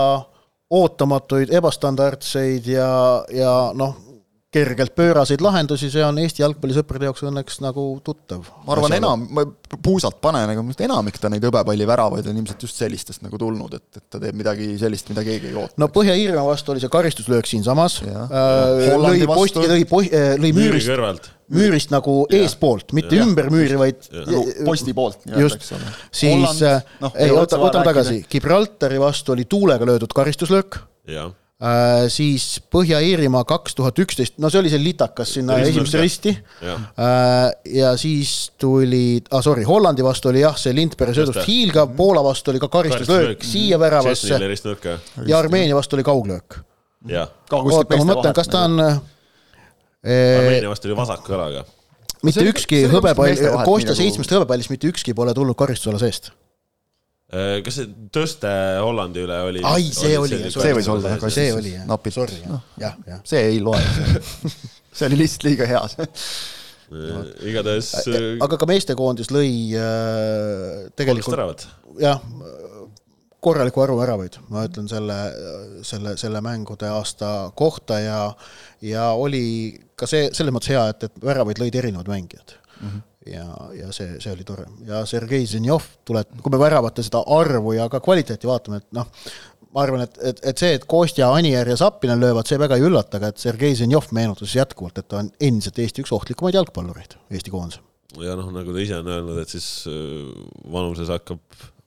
ootamatuid, ebastandardseid ja, ja noh, kergelt pööraseid lahendusi, see on Eesti jalgpallisõprade jaoks õnneks nagu tuttav. ma arvan, enam, ma puusalt panen, aga enamik ta neid hõbepalliväravaid on ilmselt just sellistest nagu tulnud, et, et ta teeb midagi sellist, mida keegi ei oota. no Põhja-Iirimaa vastu oli see karistuslöök siinsamas, Jah. lõi Hollandi posti, vastu- lõi poh-, lõi müüri müürist, kõrvalt. müürist nagu eespoolt, mitte Jah. ümber müüri, vaid nagu posti poolt just eks ole., siis, ei oota, võtame tagasi, Gibraltari vastu oli tuulega löödud karistuslöök, jah, siis Põhja-Iirimaa kaks tuhat üksteist, no see oli see litakas sinna Ristnurka. esimesse risti. Jah, ja siis tuli, ah sorry, Hollandi vastu oli jah, see Lindbergi söödust hiilgav, Poola vastu oli ka karistuslöök siia väravasse. Ja Armeenia vastu oli kauglöök. oota, ma mõtlen, kas ta on äh, Armeenia vastu oli vasaku jalaga. mitte ükski hõbepall Kostja nagu- seitsmest hõbepallist mitte ükski pole tulnud karistusala seest. Äh, kas see tõste Hollandi üle oli? Ai, see oli, see võis olla, jah, see oli jah, napilt. sorry, jah, jah. see ei loe. see oli lihtsalt liiga hea. igatahes äh, aga ka meestekoondis lõi äh, tegelikult jah, korraliku arvu väravaid, ma ütlen selle, selle, selle mängude aasta kohta ja ja oli ka see selles mõttes hea, et, et väravaid lõid erinevad mängijad mm. -hmm. ja, ja see, see oli tore ja Sergei Zenjov tuleb, kui me väravate seda arvu ja ka kvaliteeti vaatame, et noh, ma arvan, et, et, et see, et Kostja, Anier ja Zappinen löövad, see väga ei üllata, aga et Sergei Zenjov meenutas jätkuvalt, et ta on endiselt Eesti üks ohtlikumaid jalgpallureid Eesti koondise. ja noh, nagu ta ise on öelnud, et siis äh, vanuses hakkab,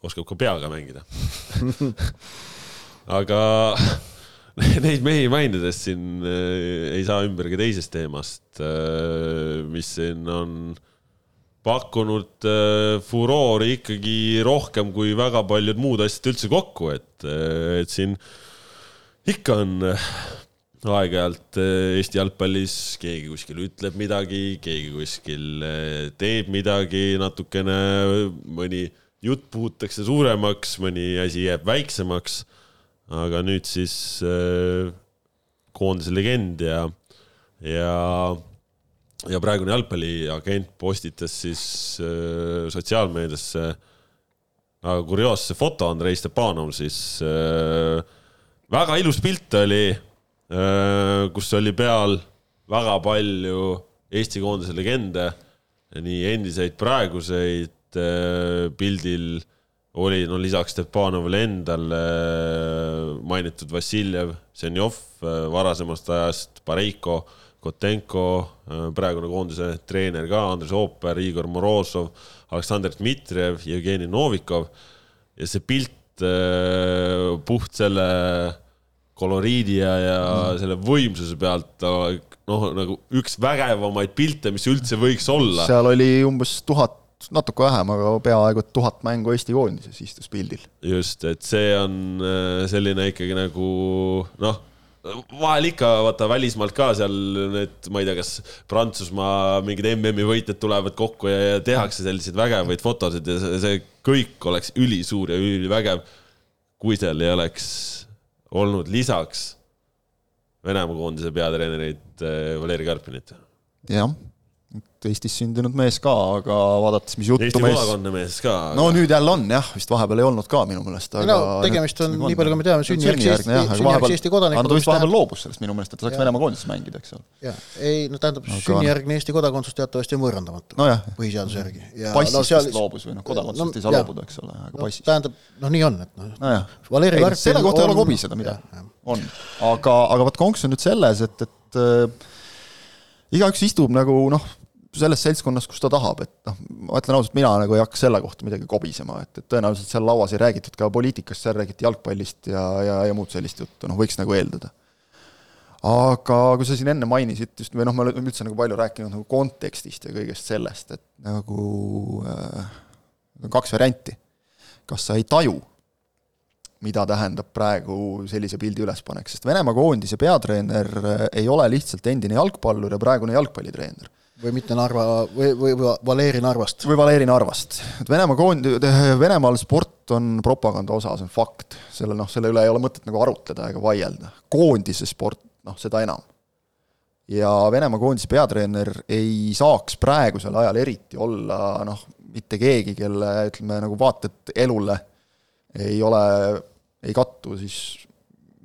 oskab ka peaga mängida. aga neid mehi mainides siin äh, ei saa ümber ka teisest teemast, mis siin on pakkunud äh, furoori ikkagi rohkem kui väga paljud muud asjad üldse kokku, et, et siin ikka on äh, aeg-ajalt äh, Eesti jalgpallis keegi kuskil ütleb midagi, keegi kuskil äh, teeb midagi natukene, mõni jutt puhutakse suuremaks, mõni asi jääb väiksemaks. aga nüüd siis äh, koondise legend ja, ja, ja praegune jalgpalliagent postitas siis äh, sotsiaalmeediasse väga kurioosse foto Andrei Stepanov siis äh, väga ilus pilt oli äh,, kus oli peal väga palju Eesti koondise legende, nii endiseid, praeguseid äh, pildil oli no lisaks Stepanovile endale äh, mainitud Vassiljev, Zenjov äh, varasemast ajast, Pareiko, Kotenko, praegune koondise treener ka, Andres Ooper, Igor Morozov, Aleksandr Dmitrijev, Jevgeni Novikov ja see pilt äh, puht selle koloriidi ja, ja mm. selle võimsuse pealt noh, nagu üks vägevamaid pilte, mis üldse võiks olla. seal oli umbes tuhat natuke vähem, aga peaaegu tuhat mängu Eesti koondises istus pildil. just, et see on äh, selline ikkagi nagu noh, vahel ikka vaata välismaalt ka seal need, ma ei tea, kas Prantsusmaa mingid MM-i võitjad tulevad kokku ja, ja tehakse selliseid vägevaid fotosid ja see, see kõik oleks ülisuur ja ülivägev, kui seal ei oleks olnud lisaks Venemaa koondise peatreenerit äh, Valeri Karpinit. jah Eestis sündinud mees ka, aga vaadates, mis juttu Eesti kodakondne mees ka aga.... no nüüd jälle on jah, vist vahepeal ei olnud ka minu meelest, aga no tegemist on, nii palju kui me teame, sünnijärgse Eesti, sünnijärgse Eesti kodanikud. ta vist vahepeal loobus sellest minu meelest, et ta saaks Venemaa koondises mängida, eks ole. jah, ei no tähendab aga..., sünnijärgne Eesti kodakondsus teatavasti on võõrandamatu no. põhiseaduse järgi. passist no, seal... loobus või noh, kodakondsusest no, ei saa jah. loobuda, eks ole, aga no, passist. tähendab, noh, nii on, et noh no, Valeri Karpin selle kohta ei ole kobiseda midagi, on. aga, aga vot konks on nüüd selles, et, et äh, igaüks istub nagu noh, selles seltskonnas, kus ta tahab, et noh, ma ütlen ausalt, mina nagu ei hakka selle kohta midagi kobisema, et, et tõenäoliselt seal lauas ei räägitud ka poliitikast, seal räägiti jalgpallist ja, ja, ja muud sellist juttu, noh, võiks nagu eeldada. aga kui sa siin enne mainisid just, või noh, me oleme üldse nagu palju rääkinud nagu kontekstist ja kõigest sellest, et nagu äh, on kaks varianti. kas sa ei taju, mida tähendab praegu sellise pildi ülespanek, sest Venemaa koondise peatreener ei ole lihtsalt endine jalgpallur ja praegune jalgpallitreener või mitte Narva või, või, või Valeri Narvast. või Valeri Narvast, et Venemaa koond-, Venemaal sport on propaganda osa, see on fakt, selle noh, selle üle ei ole mõtet nagu arutleda ega vaielda. koondise sport, noh, seda enam. ja Venemaa koondise peatreener ei saaks praegusel ajal eriti olla noh, mitte keegi, kelle ütleme nagu vaated elule ei ole, ei kattu siis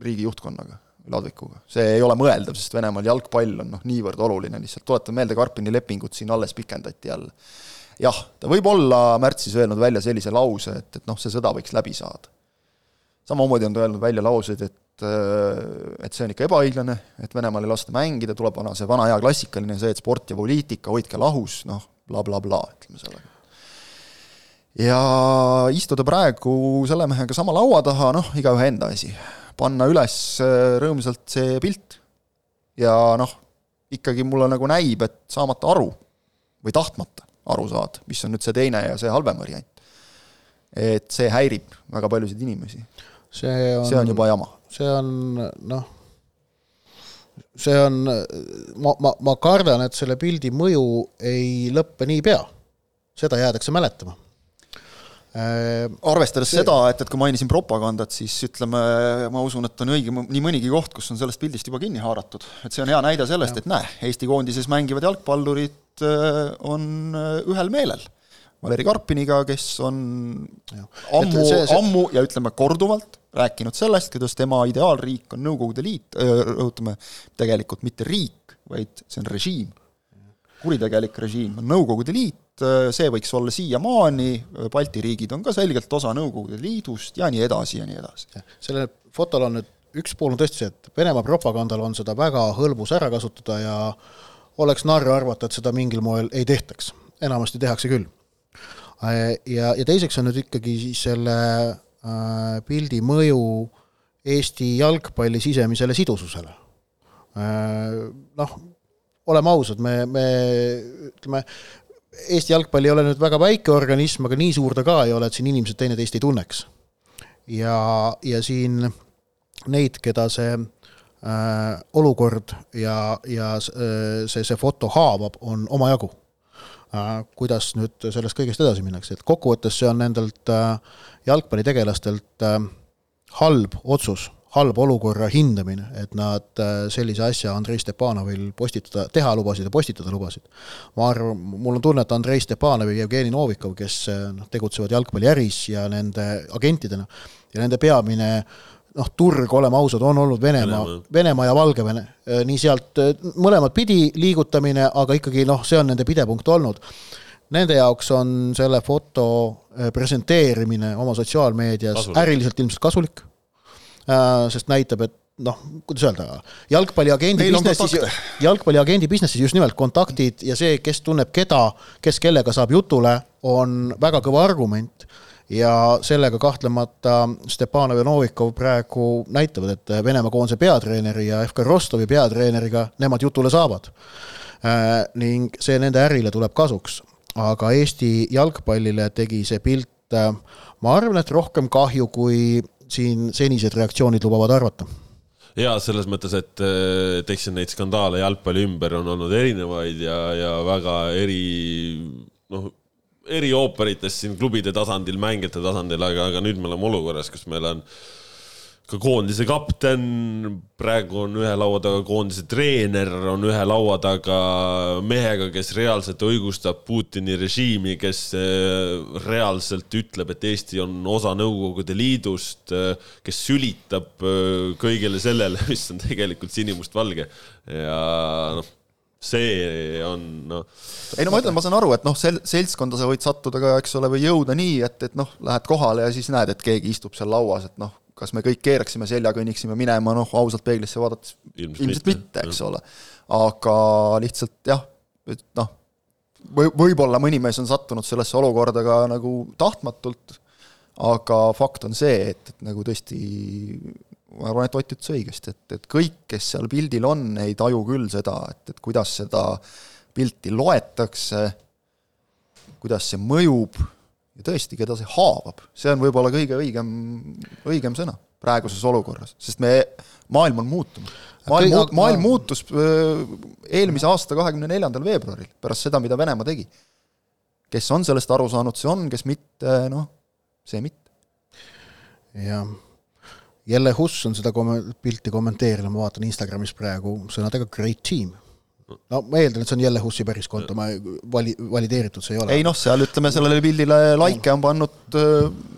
riigi juhtkonnaga Ladvikuga. see ei ole mõeldav, sest Venemaal jalgpall on noh, niivõrd oluline lihtsalt, tuletan meelde, Karpini lepingut siin alles pikendati jälle. jah, ta võib olla märtsis öelnud välja sellise lause, et, et noh, see sõda võiks läbi saada. samamoodi on ta öelnud välja lauseid, et et see on ikka ebaõiglane, et Venemaal ei lasta mängida, tuleb vana, see vana hea klassikaline see, et sport ja poliitika hoidke lahus, noh bla, bla, blablabla, ütleme sellega ja istuda praegu selle mehega sama laua taha, noh, igaühe enda asi panna üles äh, rõõmsalt see pilt ja noh, ikkagi mulle nagu näib, et saamata aru või tahtmata aru saada, mis on nüüd see teine ja see halvem variant. et see häirib väga paljusid inimesi. see on, see on juba jama. see on noh, see on, ma, ma, ma kardan, et selle pildi mõju ei lõppe niipea. seda jäädakse mäletama arvestades see... seda, et, et kui mainisin propagandat, siis ütleme, ma usun, et on õige nii mõnigi koht, kus on sellest pildist juba kinni haaratud. et see on hea näide sellest, et näe, Eesti koondises mängivad jalgpallurid äh, on äh, ühel meelel. Valeri Karpiniga, kes on ja. ammu, ammu ja ütleme korduvalt rääkinud sellest, kuidas tema ideaalriik on Nõukogude Liit, rõhutame, tegelikult mitte riik, vaid see on režiim. kuritegelik režiim on Nõukogude Liit, Äh, see võiks olla siiamaani, Balti riigid on ka selgelt osa Nõukogude Liidust ja nii edasi ja nii edasi. sellel fotol on nüüd üks pool on tõesti see, et Venemaa propagandal on seda väga hõlbus ära kasutada ja oleks narr arvata, et seda mingil moel ei tehtaks. enamasti tehakse küll. Äh, ja, ja teiseks on nüüd ikkagi selle äh, pildi mõju Eesti jalgpalli sisemisele sidususele äh,. Noh, oleme ausad, me, me ütleme, Eesti jalgpall ei ole nüüd väga väike organism, aga nii suur ta ka ei ole, et siin inimesed teineteist ei tunneks. ja, ja siin neid, keda see äh, olukord ja, ja äh, see, see foto haavab, on omajagu äh,. kuidas nüüd sellest kõigest edasi minnakse, et kokkuvõttes see on nendelt äh, jalgpallitegelastelt äh, halb otsus halba olukorra hindamine, et nad äh, sellise asja Andrei Stepanovil postitada, teha lubasid ja postitada lubasid. ma arvan, mul on tunne, et Andrei Stepanov ja Jevgeni Novikov, kes äh, noh, tegutsevad jalgpalliäris ja nende agentidena ja nende peamine noh, turg, oleme ausad, on olnud Venemaa, Venemaa ja Valgevene. Äh, nii sealt mõlemat pidi liigutamine, aga ikkagi noh, see on nende pidepunkt olnud. Nende jaoks on selle foto presenteerimine oma sotsiaalmeedias äriliselt ilmselt kasulik sest näitab, et noh, kuidas öelda, jalgpalliagendi businessis, jalgpalliagendi businessis just nimelt kontaktid ja see, kes tunneb keda, kes kellega saab jutule, on väga kõva argument. Ja sellega kahtlemata Stepanov ja Novikov praegu näitavad, et Venemaa koondise peatreeneri ja FK Rostovi peatreeneriga nemad jutule saavad. Äh, ning see nende ärile tuleb kasuks. Aga Eesti jalgpallile tegi see pilt, ma arvan, et rohkem kahju, kui siin senised reaktsioonid lubavad arvata. Ja selles mõttes, et, et eks neid skandaale jalgpalli ümber on olnud erinevaid ja, ja väga eri, noh, eri ooperites siin klubide tasandil, mängijate tasandil, aga, aga nüüd me oleme olukorras, kus meil on äh, ka koondise kapten, praegu on ühe laua taga koondise treener, on ühe laua taga mehega, kes reaalselt õigustab Putini režiimi, kes eh, reaalselt ütleb, et Eesti on osa Nõukogude Liidust, eh, kes sülitab eh, kõigele sellele, mis on tegelikult sinimustvalge ja noh see on noh. ei no ma ütlen, ma saan aru, et noh, sel-, seltskonda sa võid sattuda ka, eks ole, või jõuda nii, et, et noh, lähed kohale ja siis näed, et keegi istub seal lauas, et noh, kas me kõik keeraksime selja, kõnniksime minema, noh, ausalt peeglisse vaadates ilmselt, ilmselt mitte, mitte, eks ole. aga lihtsalt jah, et noh, või võib-olla mõni mees on sattunud sellesse olukorda ka nagu tahtmatult, aga fakt on see, et, et nagu tõesti ma arvan, et Ott ütles õigesti, et, et kõik, kes seal pildil on, ei taju küll seda, et, et kuidas seda pilti loetakse, kuidas see mõjub ja tõesti, keda see haavab, see on võib-olla kõige õigem, õigem sõna praeguses olukorras, sest me, maailm on muutunud. maailm muut-, maailm muutus eelmise aasta kahekümne neljandal veebruaril, pärast seda, mida Venemaa tegi. kes on sellest aru saanud, see on, kes mitte, noh, see mitte. jah, Jelle Huss on seda kom-, pilti kommenteerinud, ma vaatan Instagramis praegu sõnadega great team no ma eeldan, et see on jälle Hussi päris konto, ma vali-, valideeritud see ei ole. ei noh, seal ütleme, sellele pildile laike on pannud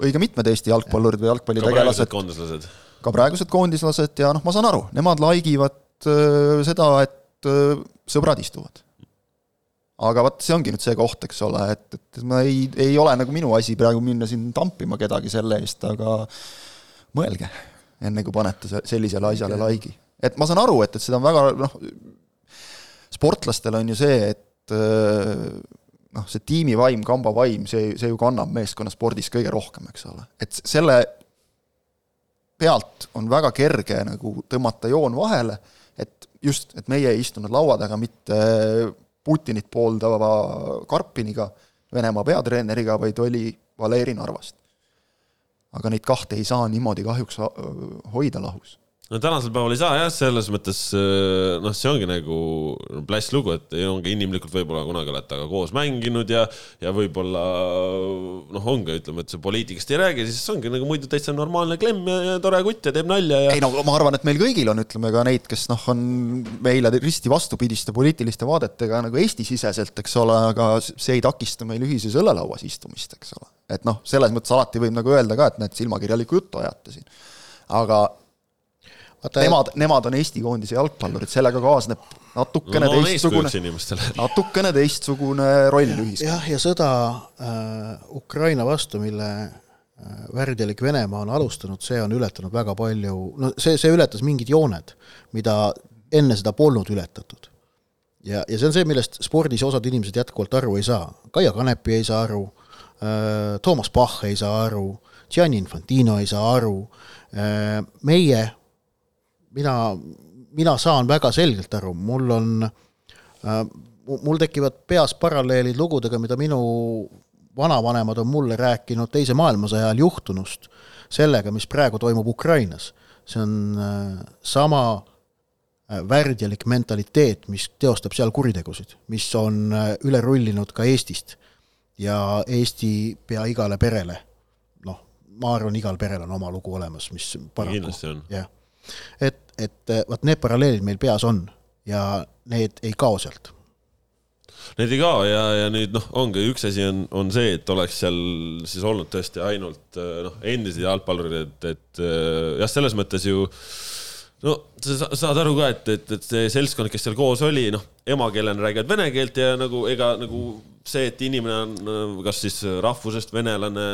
õige mitmed Eesti jalgpallurid või jalgpallitegelased. ka praegused koondislased. ka praegused koondislased ja noh, ma saan aru, nemad laigivad seda, et sõbrad istuvad. aga vot see ongi nüüd see koht, eks ole, et, et ma ei, ei ole nagu minu asi praegu minna siin tampima kedagi selle eest, aga mõelge, enne kui panete sellisele asjale laigi. et ma saan aru, et, et seda on väga noh, sportlastel on ju see, et äh, noh, see tiimivaim, kambavaim, see, see ju kannab meeskonnaspordis kõige rohkem, eks ole. et selle pealt on väga kerge nagu tõmmata joon vahele, et just, et meie ei istunud laua taga mitte Putinit pooldava Karpiniga, Venemaa peatreeneriga, vaid oli Valeri Narvast. aga neid kahte ei saa niimoodi kahjuks hoida lahus no tänasel päeval ei saa jah, selles mõttes äh, noh, see ongi nagu pläss lugu, et ongi inimlikult võib-olla kunagi olete aga koos mänginud ja, ja võib-olla noh, ongi, ütleme, et see poliitikast ei räägi, siis ongi nagu muidu täitsa normaalne klemm ja, ja tore kutt ja teeb nalja ja. ei no ma arvan, et meil kõigil on, ütleme ka neid, kes noh, on meile risti vastupidiste poliitiliste vaadetega nagu Eesti-siseselt, eks ole, aga see ei takista meil ühises õllelauas istumist, eks ole. et noh, selles mõttes alati võib nagu öelda ka, et näed, silmakirjalikku juttu ajate siin. aga Vaata, nemad, nemad on Eesti koondise jalgpallurid, sellega kaasneb natukene no, teistsugune, natukene teistsugune roll ühiskonnas. jah, ja sõda äh, Ukraina vastu, mille äh, värdjalik Venemaa on alustanud, see on ületanud väga palju, no see, see ületas mingid jooned, mida enne seda polnud ületatud. ja, ja see on see, millest spordis osad inimesed jätkuvalt aru ei saa. Kaia Kanepi ei saa aru äh,, Toomas Bach ei saa aru, Gianni Infantino ei saa aru äh,, meie mina, mina saan väga selgelt aru, mul on äh,, mul tekivad peas paralleelid lugudega, mida minu vanavanemad on mulle rääkinud Teise maailmasõja ajal juhtunust, sellega, mis praegu toimub Ukrainas. see on äh, sama äh, värdjalik mentaliteet, mis teostab seal kuritegusid, mis on üle rullinud ka Eestist ja Eesti pea igale perele, noh, ma arvan, igal perel on oma lugu olemas, mis paraku, jah, et et eh, vot need paralleelid meil peas on ja need ei kao sealt. Need ei kao ja, ja nüüd noh, ongi üks asi on, on see, et oleks seal siis olnud tõesti ainult eh, noh, endised jalgpallurid, et, et eh, jah, selles mõttes ju no sa saad aru ka, et, et, et see seltskond, kes seal koos oli, noh, emakeelena räägivad vene keelt ja nagu ega nagu see, et inimene on äh, kas siis rahvusest venelane,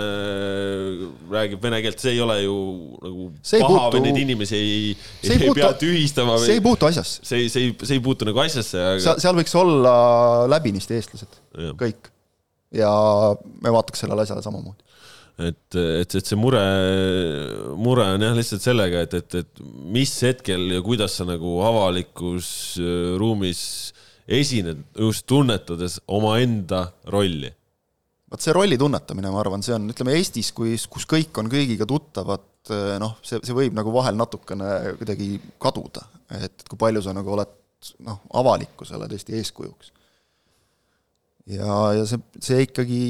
räägib vene keelt, see ei ole ju nagu see paha puutu... või neid inimesi ei, ei, ei puutu... pea tühistama. see ei puutu asjasse. see ei, see ei, see ei puutu nagu asjasse aga.... seal, seal võiks olla läbinisti eestlased, kõik. ja me vaataks sellele asjale samamoodi et, et, et see mure, mure on jah lihtsalt sellega, et, et, et mis hetkel ja kuidas sa nagu avalikus äh, ruumis esined just tunnetades omaenda rolli vot see rolli tunnetamine, ma arvan, see on, ütleme Eestis, kui, kus kõik on kõigiga tuttavad, noh, see, see võib nagu vahel natukene kuidagi kaduda, et kui palju sa nagu oled noh, avalikkusele tõesti eeskujuks. ja, ja see, see ikkagi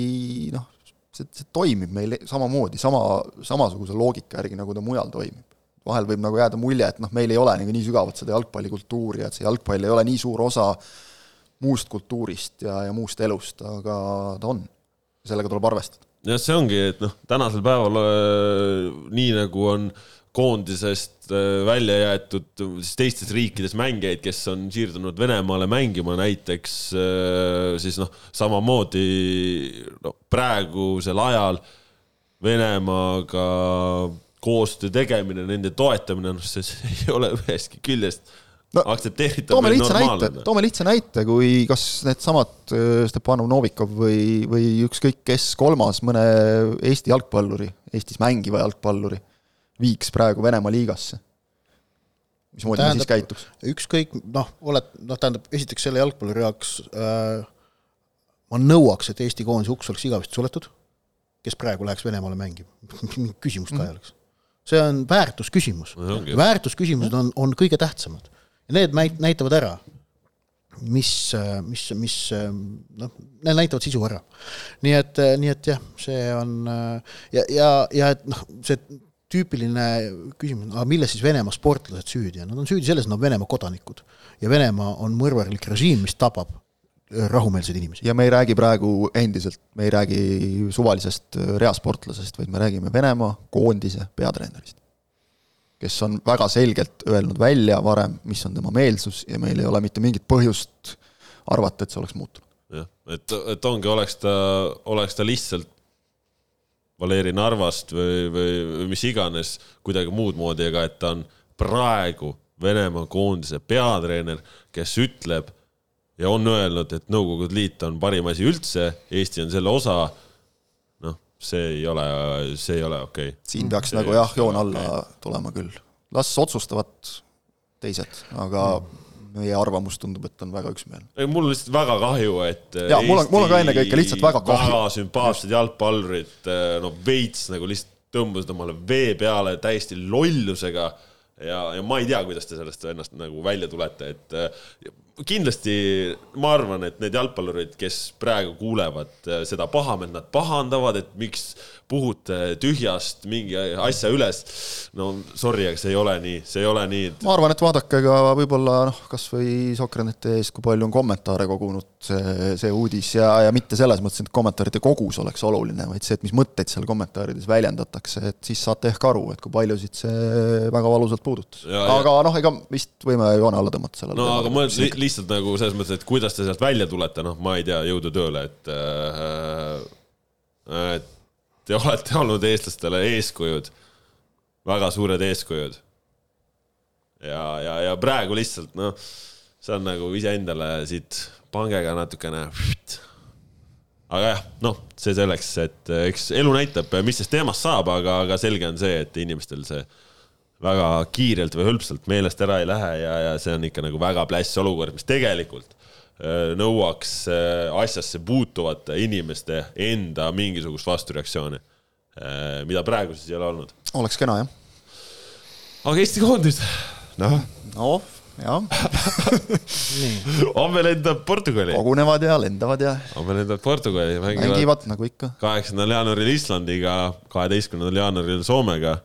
noh, see, see toimib meil samamoodi, sama, samasuguse loogika järgi, nagu ta mujal toimib. vahel võib nagu jääda mulje, et noh, meil ei ole nagu nii sügavat seda jalgpallikultuuri, et see jalgpall ei ole nii suur osa muust kultuurist ja, ja muust elust, aga ta on sellega tuleb arvestada. jah, see ongi, et noh, tänasel päeval äh, nii nagu on koondisest äh, välja jäetud siis teistes riikides mängijaid, kes on siirdunud Venemaale mängima näiteks, äh, siis noh, samamoodi noh, praegusel ajal Venemaaga koostöö tegemine, nende toetamine, noh, see ei ole ühestki küljest no, aktsepteeritav toome lihtsa näite, toome lihtsa näite, kui kas needsamad äh, Stepanov Novikov või, või ükskõik kes kolmas mõne Eesti jalgpalluri, Eestis mängiva jalgpalluri viiks praegu Venemaa liigasse. mismoodi ta siis käituks? ükskõik, noh, oled, noh, tähendab, esiteks selle jalgpalluri jaoks äh, ma nõuaks, et Eesti koondise uks oleks igavesti suletud, kes praegu läheks Venemaale mängima küsimust ka ei mm. oleks see on väärtusküsimus. väärtusküsimused on, on kõige tähtsamad ja need näitavad ära, mis, mis, mis noh, need näitavad sisu ära. nii et, nii et jah, see on ja, ja, ja et noh, see tüüpiline küsimus, aga milles siis Venemaa sportlased süüdi on, nad on süüdi selles, et nad on Venemaa kodanikud. ja Venemaa on mõrvarlik režiim, mis tabab rahumeelseid inimesi. ja me ei räägi praegu endiselt, me ei räägi suvalisest reasportlasest, vaid me räägime Venemaa koondise peatreenerist kes on väga selgelt öelnud välja varem, mis on tema meelsus ja meil ei ole mitte mingit põhjust arvata, et see oleks muutunud. jah, et, et ongi, oleks ta, oleks ta lihtsalt Valeri Narvast või, või, või mis iganes kuidagi muud moodi, aga et ta on praegu Venemaa koondise peatreener, kes ütleb ja on öelnud, et Nõukogude Liit on parim asi üldse, Eesti on selle osa see ei ole, see ei ole okei okay.. siin peaks see nagu jah, joon alla okay. tulema küll. las otsustavad teised, aga meie arvamus tundub, et on väga üksmeelne. mul on lihtsalt väga kahju, et ja mul on, mul on ka ennekõike lihtsalt väga kahju. väga sümpaatsed jalgpallurid, eh, no veits nagu lihtsalt tõmbasid omale vee peale täiesti lollusega ja, ja ma ei tea, kuidas te sellest ennast nagu välja tulete, et eh, kindlasti ma arvan, et need jalgpallurid, kes praegu kuulevad äh, seda pahameelt, nad pahandavad, et miks puhute tühjast mingi asja üles. no sorry, aga see ei ole nii, see ei ole nii. ma arvan, et vaadake ka võib-olla noh, kasvõi Sokranete ees, kui palju on kommentaare kogunud see, see uudis ja, ja mitte selles mõttes, et kommentaaride kogus oleks oluline, vaid see, et mis mõtteid seal kommentaarides väljendatakse, et siis saate ehk aru, et kui paljusid see väga valusalt puudutas. aga noh, ega vist võime joone alla tõmmata sellele. no aga ma li lihtsalt nagu selles mõttes, et kuidas te sealt välja tulete, noh, ma ei tea, jõudu tööle, et äh, et te olete olnud eestlastele eeskujud, väga suured eeskujud. ja, ja, ja praegu lihtsalt noh, see on nagu iseendale siit pangega natukene. aga jah, noh, see selleks, et eks elu näitab, mis sellest teemast saab, aga, aga selge on see, et inimestel see väga kiirelt või hõlpsalt meelest ära ei lähe ja, ja see on ikka nagu väga pläss olukord, mis tegelikult Äh, nõuaks äh, asjasse puutuvate inimeste enda mingisugust vastureaktsiooni, äh, mida praegu siis ei ole olnud. oleks kena, jah. aga Eesti koondis, noh. noh, jah homme lendab Portugali. kogunevad ja lendavad ja. homme lendab Portugali. mängivad nagu ikka. kaheksandal jaanuaril Islandiga, kaheteistkümnendal jaanuaril Soomega.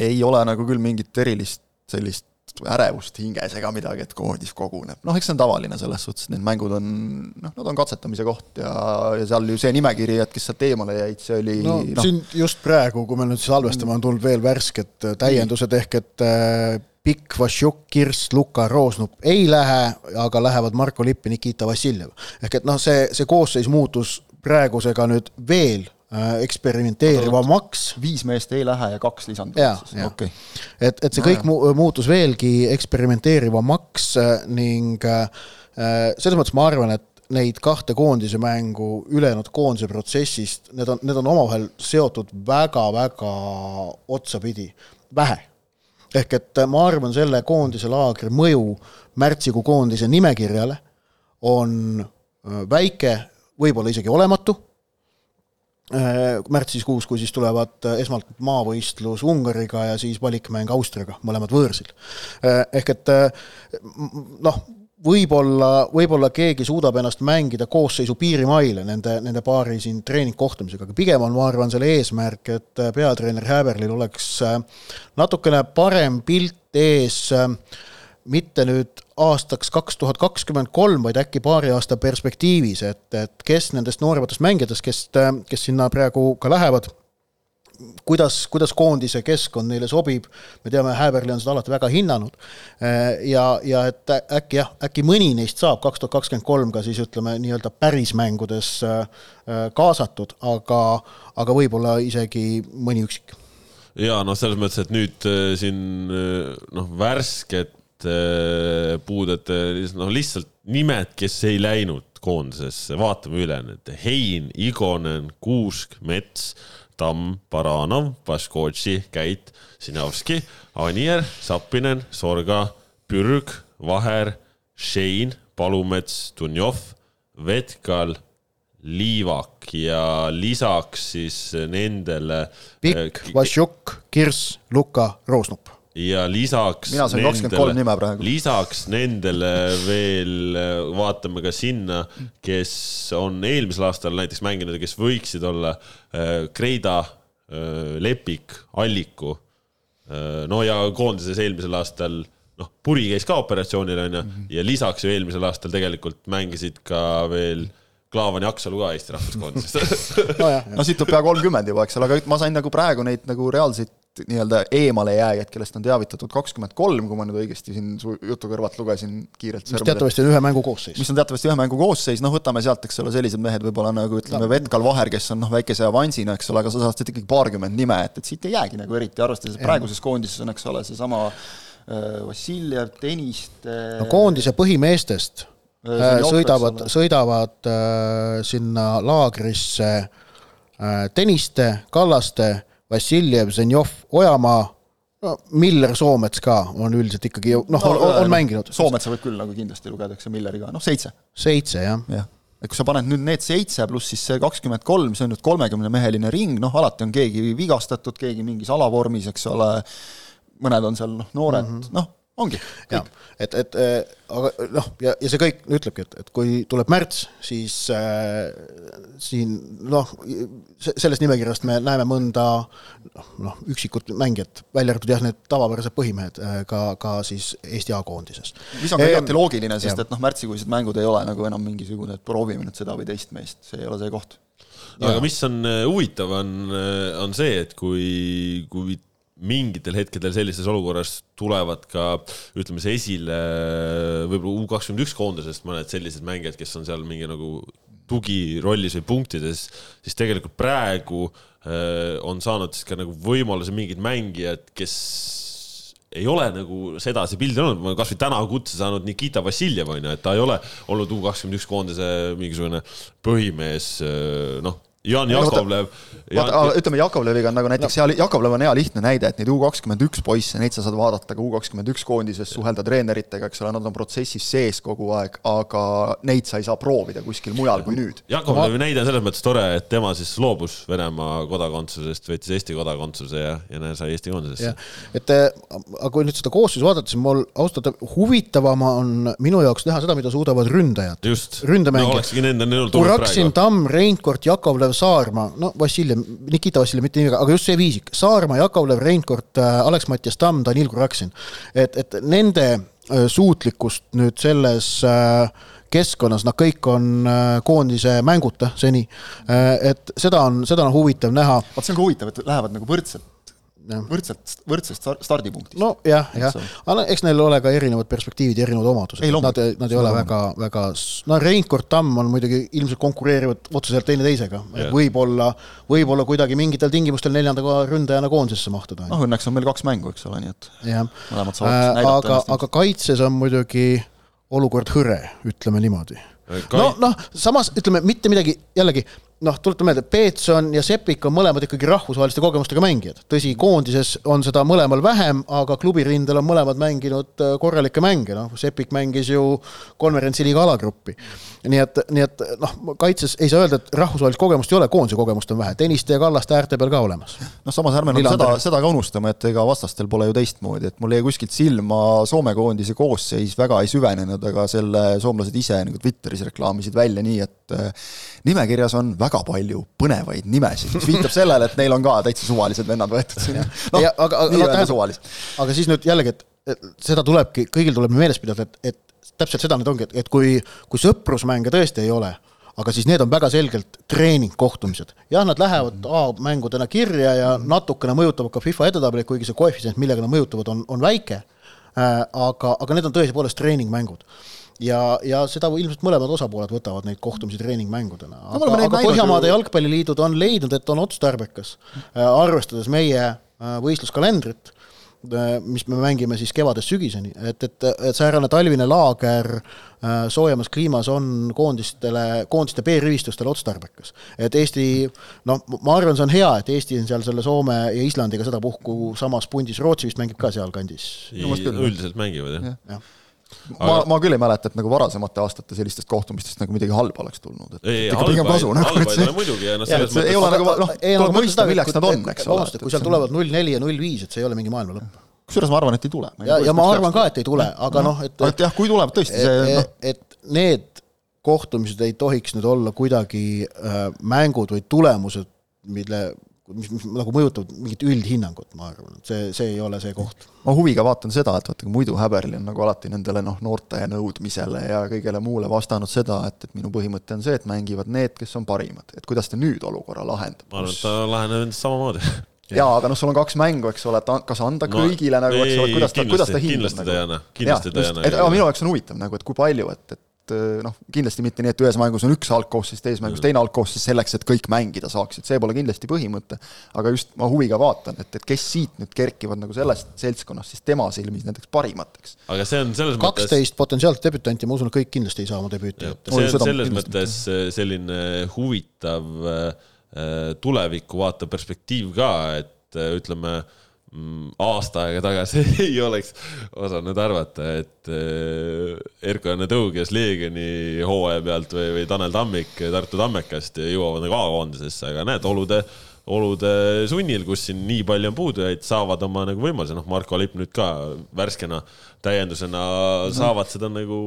Ei ole nagu küll mingit erilist sellist ärevust hinges ega midagi, et koondis koguneb. noh, eks see on tavaline selles suhtes, et need mängud on, noh, nad on katsetamise koht ja, ja seal ju see nimekiri, et kes sealt eemale jäid, see oli no, no siin just praegu, kui me nüüd salvestame, on tulnud veel värsked täiendused, ehk et äh, Pikk, Vašjuk, Kirst, Luka, Roosnup ei lähe, aga lähevad Marko Lipp ja Nikita Vassiljev. ehk et noh, see, see koosseis muutus praegusega nüüd veel Äh, eksperimenteerivamaks. viis meest ei lähe ja kaks lisanduvad siis, okei okay.. et, et see kõik jah. muutus veelgi eksperimenteerivamaks äh, ning äh, selles mõttes ma arvan, et neid kahte koondise mängu ülejäänud koondise protsessist, need on, need on omavahel seotud väga-väga otsapidi, vähe. ehk et ma arvan, selle koondise laagri mõju märtsikuu koondise nimekirjale on äh, väike, võib-olla isegi olematu Äh, märtsiskuus, kui siis tulevad äh, esmalt maavõistlus Ungariga ja siis valikmäng Austriaga, mõlemad võõrsil. Äh, ehk et noh, võib-olla, võib-olla keegi suudab ennast mängida koosseisu piirimaile nende, nende paari siin treeningkohtumisega, aga pigem on, ma arvan, selle eesmärk, et peatreener Häberlil oleks natukene parem pilt ees mitte nüüd aastaks kaks tuhat kakskümmend kolm, vaid äkki paari aasta perspektiivis, et, et kes nendest noorematest mängijatest, kes, kes sinna praegu ka lähevad, kuidas, kuidas koondise keskkond neile sobib, me teame, Häberli on seda alati väga hinnanud, ja, ja et äkki jah, äkki mõni neist saab kaks tuhat kakskümmend kolm ka siis ütleme, nii-öelda pärismängudes kaasatud, aga, aga võib-olla isegi mõni üksik. Ja noh, selles mõttes, et nüüd äh, siin noh, värsked Äh, puudete, noh, lihtsalt nimed, kes ei läinud koondisesse, vaatame üle need Hein, Igonen, Kuusk, Mets, Tamm, Baranov, Baškotši, Käit, Sinovski, Anier, Sapinen, Sorga, Pürg, Vaher, Šein, Palumets, Dunjov, Vetkal, Liivak. Ja lisaks siis nendele. Pikk, Vašjuk, Kirss, Luka, Roosnup ja lisaks. mina sain kakskümmend kolm nime praegu. lisaks nendele veel vaatame ka sinna, kes on eelmisel aastal näiteks mänginud ja kes võiksid olla äh, Kreida, äh, Lepik, Alliku. Äh, no ja koondises eelmisel aastal noh, Puri käis ka operatsioonil onju mm -hmm. ja lisaks ju eelmisel aastal tegelikult mängisid ka veel Klaavan ja Aksalu ka Eesti rahvuskoondisest no, no siit tuleb pea kolmkümmend juba, eks ole, aga ma sain nagu praegu neid nagu reaalseid nii-öelda eemalejääjad, kellest on teavitatud kakskümmend kolm, kui ma nüüd õigesti siin su jutu kõrvalt lugesin kiirelt. mis teatavasti on ühe mängu koosseis. mis on teatavasti ühe mängu koosseis, noh, võtame sealt, eks ole, sellised mehed võib-olla nagu ütleme no., Vetkal Vaher, kes on noh, väikese avansina, eks ole, aga sa saad siit ikkagi paarkümmend nime, et, et siit ei jäägi nagu eriti, arvestades, et praeguses koondises on, eks ole, seesama äh, Vassiljev, Tõniste no koondise põhimeestest äh, äh sõidavad, sõidavad äh, sinna laagrisse äh, Tõniste, Kallaste Vassiljev, Zenjov, Ojamaa, no Miller, Soomets ka on üldiselt ikkagi noh no, on, on no, mänginud. Soometsa võib küll nagu kindlasti lugeda, eks ju, Milleri ka, noh seitse. seitse, jah. jah, et kui sa paned nüüd need seitse pluss siis see kakskümmend kolm, see on nüüd kolmekümnemeheline ring, noh alati on keegi vigastatud, keegi mingis alavormis, eks ole, mõned on seal noh, noored mm -hmm., noh ongi. jah, et, et äh, aga noh, ja, ja see kõik ütlebki, et, et kui tuleb märts, siis äh, siin noh, sellest nimekirjast me näeme mõnda noh, üksikut mängijat, välja arvatud jah, need tavapärased põhimehed äh, ka, ka siis Eesti A-koondises. mis on ka igati loogiline, sest ja. et noh, märtsikuised mängud ei ole nagu enam mingisugune, et proovime nüüd seda või teist meest, see ei ole see koht. aga mis on huvitav, on, on see, et kui, kui mingitel hetkedel sellises olukorras tulevad ka ütleme siis esile võib-olla U kakskümmend üks koondisest mõned sellised mängijad, kes on seal mingi nagu tugirollis või punktides, siis tegelikult praegu äh, on saanud siis ka nagu võimaluse mingid mängijad, kes ei ole nagu sedasi pildi olnud, ma kasvõi täna kutse saanud Nikita Vassiljev on ju, et ta ei ole olnud U kakskümmend üks koondise mingisugune põhimees, äh, noh Jan Jakovlev. vaata, ütleme Jakovleviga on nagu näiteks no. hea, Jakovlev on hea lihtne näide, et neid U kakskümmend üks poisse, neid sa saad vaadata ka U kakskümmend üks koondises, suhelda treeneritega, eks ole, nad on protsessis sees kogu aeg, aga neid sa ei saa proovida kuskil mujal kui nüüd. Jakovlevi ma... näide on selles mõttes tore, et tema siis loobus Venemaa kodakondsusest, võttis Eesti kodakondsuse ja, ja näe, sai Eesti koondisesse. et äh, aga kui nüüd seda koosseisu vaadata, siis mul ausalt öelda huvitavam on minu jaoks näha seda, mida suudavad ründajad. ründamängijad no,. Uraksin, Tamm, Reinkord, Jakovlev, Jakovlev, Saarma, no Vassiljev, Nikita Vassiljev mitte nimega, aga just see viisik, Saarma, Jakovlev, Reinkord, äh, Alex Mattias Tamm, Danil Kuraksin. et, et nende äh, suutlikkust nüüd selles äh, keskkonnas, nad kõik on koondise mänguta seni. et seda on, seda on huvitav näha. vot see on ka huvitav, et lähevad nagu võrdselt võrdselt, võrdsest stardipunktist. nojah, jah, aga eks neil ole ka erinevad perspektiivid ja erinevad omadused, nad, nad ei ole väga, väga, no Reinkord, Tamm on muidugi ilmselt konkureerivad otseselt teineteisega, et võib-olla, võib-olla kuidagi mingitel tingimustel neljanda ründajana koondisesse mahtuda. noh, õnneks on meil kaks mängu, eks ole, nii et mõlemad saavad äh, näidata aga, aga kaitses on muidugi olukord hõre, ütleme niimoodi. no noh, samas ütleme mitte midagi, jällegi noh, tuletame meelde, Peetson ja Sepik on mõlemad ikkagi rahvusvaheliste kogemustega mängijad. tõsi, koondises on seda mõlemal vähem, aga klubirindel on mõlemad mänginud äh, korralikke mänge, noh, Sepik mängis ju konverentsi liiga alagruppi. nii et, nii et noh, kaitses ei saa öelda, et rahvusvahelist kogemust ei ole, koondise kogemust on vähe, Tõniste ja Kallaste äärte peal ka olemas. noh, samas ärme nagu seda, seda ka unustame, et ega vastastel pole ju teistmoodi, et mul jäi kuskilt silma Soome koondise koosseis väga ei süvenenud, aga selle soomlased ise nagu Twitteris reklaamisid välja nii, et äh, nimekirjas on väga palju põnevaid nimesid, mis viitab sellele, et neil on ka täitsa suvalised vennad võetud sinna. noh, nii-öelda suvalised. aga siis nüüd jällegi, et seda tulebki, kõigil tuleb meeles pidada, et, et täpselt seda nüüd ongi, et, et kui, kui sõprusmänge tõesti ei ole, aga siis need on väga selgelt treeningkohtumised. jah, nad lähevad A-mängudena kirja ja natukene mõjutavad ka FIFA edetabelit, kuigi see koefitsient, millega nad mõjutavad, on, on väike äh,, aga, aga need on tõepoolest treeningmängud ja, ja seda ilmselt mõlemad osapooled võtavad neid kohtumisi treeningmängudena. aga, aga Põhjamaade ju... jalgpalliliidud on leidnud, et on otstarbekas äh,, arvestades meie äh, võistluskalendrit äh,, mis me mängime siis kevadest sügiseni, et, et, et säärane talvine laager soojemas kliimas on koondistele, koondiste B-rivistustele otstarbekas. et Eesti, noh, ma arvan, see on hea, et Eesti on seal selle Soome ja Islandiga sedapuhku samas pundis, Rootsi vist mängib ka sealkandis. üldiselt mängivad, jah ja. ja ma, ma küll ei mäleta, et nagu varasemate aastate sellistest kohtumistest nagu midagi halba oleks tulnud, et ei, ikka pigem kasu nagu. halba ei ole muidugi ja noh, selles mõttes ei ole nagu noh, tuleb mõista, milleks nad on, eks ole. kui sealt tulevad null neli ja null viis, et see ei ole mingi maailma lõpp. kusjuures ma arvan, et ei tule. ja, ja ma arvan ka, et ei tule, aga noh, et et jah, kui tuleb tõesti see noh. et need kohtumised ei tohiks nüüd olla kuidagi äh, mängud või tulemused, mille mis, mis nagu mõjutab mingit üldhinnangut, ma arvan, et see, see ei ole see koht. ma huviga vaatan seda, et vaata, muidu Häberli on nagu alati nendele noh, noorte nõudmisele ja kõigele muule vastanud seda, et, et minu põhimõte on see, et mängivad need, kes on parimad, et kuidas ta nüüd olukorra lahendab. ma arvan, et ta laheneb endast samamoodi jaa, aga noh, sul on kaks mängu, eks ole, et kas anda no, kõigile nagu, eks ole, kuidas ta, kuidas ta hindab kindlasti nagu. ta ei anna, kindlasti ta ei anna. minu jaoks on huvitav nagu, et kui palju, et, et et eh, noh, kindlasti mitte nii, et ühes mängus on üks algkoosseis, teises mängus teine algkoosseis selleks, et kõik mängida saaksid, see pole kindlasti põhimõte. aga just ma huviga vaatan, et, et kes siit nüüd kerkivad nagu sellest seltskonnast siis tema silmis nendeks parimateks. aga see on selles mõttes kaksteist potentsiaalset debütanti, ma usun, et kõik kindlasti ei saa oma debüüti. see on selles mõttes eh, selline huvitav eh, tulevikku vaatav perspektiiv ka, et ütleme Mm, aasta aega tagasi ei oleks osanud arvata, et äh, Erko Janne Tõuges Leegioni hooaja pealt või, või Tanel Tammik Tartu Tammekast jõuavad nagu A-koondisesse, aga näed, olude, olude sunnil, kus siin nii palju on puudujaid, saavad oma nagu võimaluse, noh, Marko Lipp nüüd ka värskena täiendusena saavad seda nagu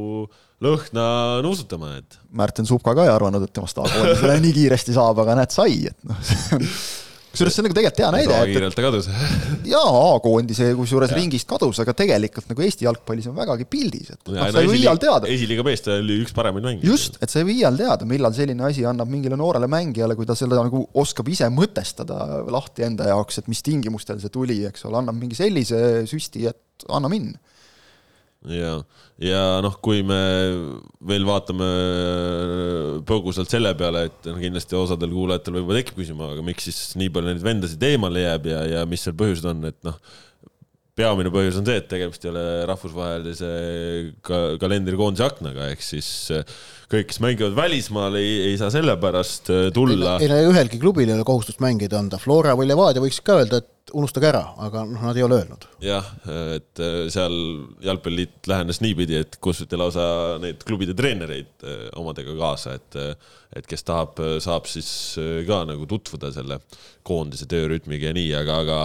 lõhna nuusutama, et. Märten Supka ka ei arvanud, et temast A-koondisele nii kiiresti saab, aga näed, sai, et noh kusjuures see on nagu tegelikult hea näide. kiirelt ta kadus jaa, A-koondise kusjuures ringist kadus, aga tegelikult nagu Eesti jalgpallis on vägagi pildis, et noh, sa ei või iial teada. esiliiga mees, ta oli üks paremaid mängijaid. just, et sa ei või iial teada, millal selline asi annab mingile noorele mängijale, kui ta selle nagu oskab ise mõtestada lahti enda jaoks, et mis tingimustel see tuli, eks ole, annab mingi sellise süsti, et anna minna ja, ja noh, kui me veel vaatame põgusalt selle peale, et noh, kindlasti osadel kuulajatel võib-olla tekib küsima, aga miks siis nii palju neid vendasid eemale jääb ja, ja mis seal põhjused on, et noh, peamine põhjus on see, et tegemist ei ole rahvusvahelise ka kalendrikoondise aknaga, ehk siis kõik, kes mängivad välismaal, ei, ei saa sellepärast tulla. ei no ühelgi klubil ei ole kohustust mängida anda, Flora või Levadia võiks ka öelda, et unustage ära, aga noh, nad ei ole öelnud. jah, et äh, seal Jalgpalliliit lähenes niipidi, et kutsuti lausa neid klubide treenereid äh, omadega kaasa, et äh, et kes tahab, saab siis ka nagu tutvuda selle koondise töörütmiga ja nii, aga, aga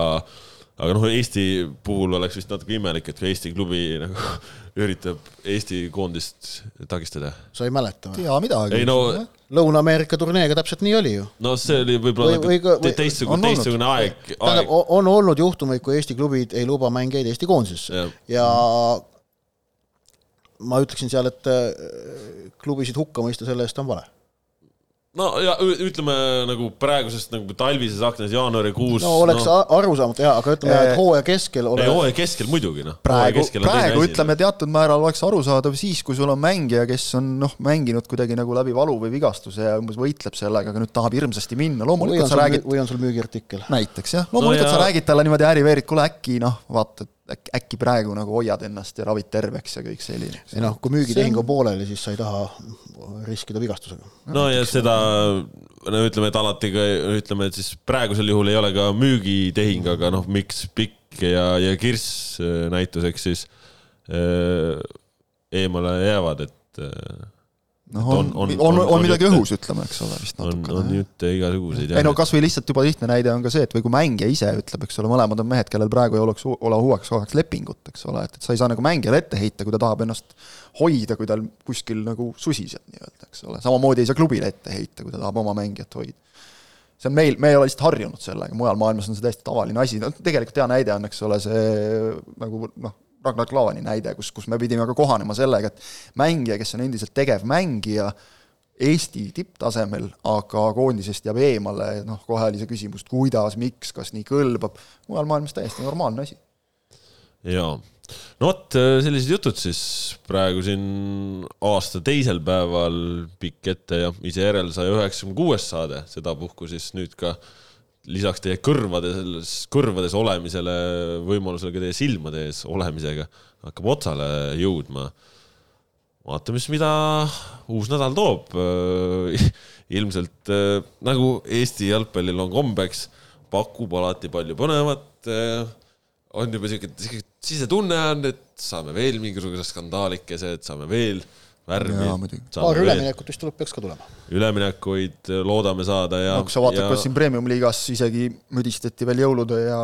aga noh, Eesti puhul oleks vist natuke imelik, et ka Eesti klubi nagu üritab Eesti koondist takistada. sa ei mäleta või? tea midagi. ei no Lõuna-Ameerika turneega täpselt nii oli ju. no see oli võib-olla või, või, teistsugune, teistsugune aeg, tähendab, on olnud juhtumeid, kui Eesti klubid ei luba mängijaid Eesti koondisesse ja, ja ma ütleksin seal, et äh, klubisid hukka mõista selle eest on vale no ja ütleme nagu praegusest nagu talvises aknas jaanuarikuus. no oleks no. arusaamatu jaa, aga ütleme, et hooaja keskel ole.... hooaja keskel muidugi noh. praegu, praegu ütleme teatud määral oleks arusaadav siis, kui sul on mängija, kes on noh, mänginud kuidagi nagu läbi valu või vigastuse ja umbes võitleb sellega, aga nüüd tahab hirmsasti minna, loomulikult sa räägid. või on sul müügiartikkel. näiteks jah, loomulikult no, ja... sa räägid talle niimoodi äriveerit, kuule äkki noh, vaata, et äkki, äkki praegu nagu hoiad ennast ja ravid terveks ja kõik selline. ei noh, kui müügitehing on pooleli, siis sa ei taha riskida vigastusega. no ja seda no ütleme, et alati ka ütleme, et siis praegusel juhul ei ole ka müügitehing, aga noh, miks Pikk ja, ja Kirss näituseks siis äh, eemale jäävad, et äh, noh, on, on, on, on, on midagi õhus, ütleme, eks ole, vist natukene. on, jutte igasuguseid. ei no kasvõi lihtsalt juba lihtne näide on ka see, et või kui mängija ise ütleb, eks ole, mõlemad on mehed, kellel praegu ei oleks, ole uueks kohaks lepingut, eks ole, et, et sa ei saa nagu mängijale ette heita, kui ta tahab ennast hoida, kui tal kuskil nagu susiseb nii-öelda, eks ole, samamoodi ei saa klubile ette heita, kui ta tahab oma mängijat hoida see on meil, me ei ole lihtsalt harjunud sellega, mujal maailmas on see täiesti tavaline asi, no tegelikult hea näide on, eks ole, see nagu noh, Ragnar Klavani näide, kus, kus me pidime ka kohanema sellega, et mängija, kes on endiselt tegevmängija, Eesti tipptasemel, aga koondisest jääb eemale, noh, kohe oli see küsimus, et kuidas, miks, kas nii kõlbab, mujal maailmas täiesti normaalne asi. jaa, no vot, sellised jutud siis praegu siin aasta teisel päeval pikk ette ja ise järel saja üheksakümne kuues saade, sedapuhku siis nüüd ka äh, lisaks teie kõrvades, kõrvades olemisele, võimalusele ka teie silmade ees olemisega hakkab otsale jõudma. vaatame siis, mida uus nädal toob. ilmselt nagu Eesti jalgpallil on kombeks, pakub alati palju põnevat. on juba siuke, siuke sisetunne on, et saame veel mingisuguse skandaalikese, et saame veel värvi. paar üleminekut vist tuleb, peaks ka tulema. üleminekuid loodame saada ja. no kui sa vaatad ja..., kas siin premium-liigas isegi müdistati veel jõulude ja,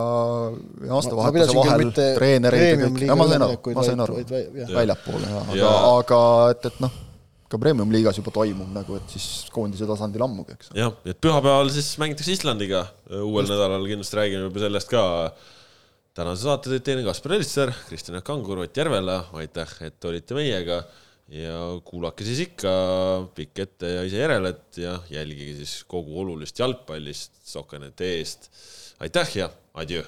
ja aastavahetuse vahel treenereid ja kõik, ma sain aru, ma sain aru, väljapoole ja, aga, aga et, et noh, ka premium-liigas juba toimub nagu, et siis koondise tasandil ammugi, eks. jah, et pühapäeval siis mängitakse Islandiga, uuel Just. nädalal kindlasti räägime juba sellest ka tänase saate teid teine Kaspar Elitser, Kristjan Kangur, Ott Järvela, aitäh, et olite meiega ja kuulake siis ikka pikk ette ja ise järele, et ja jälgige siis kogu olulist jalgpallist Sokanet eest. aitäh ja adjöö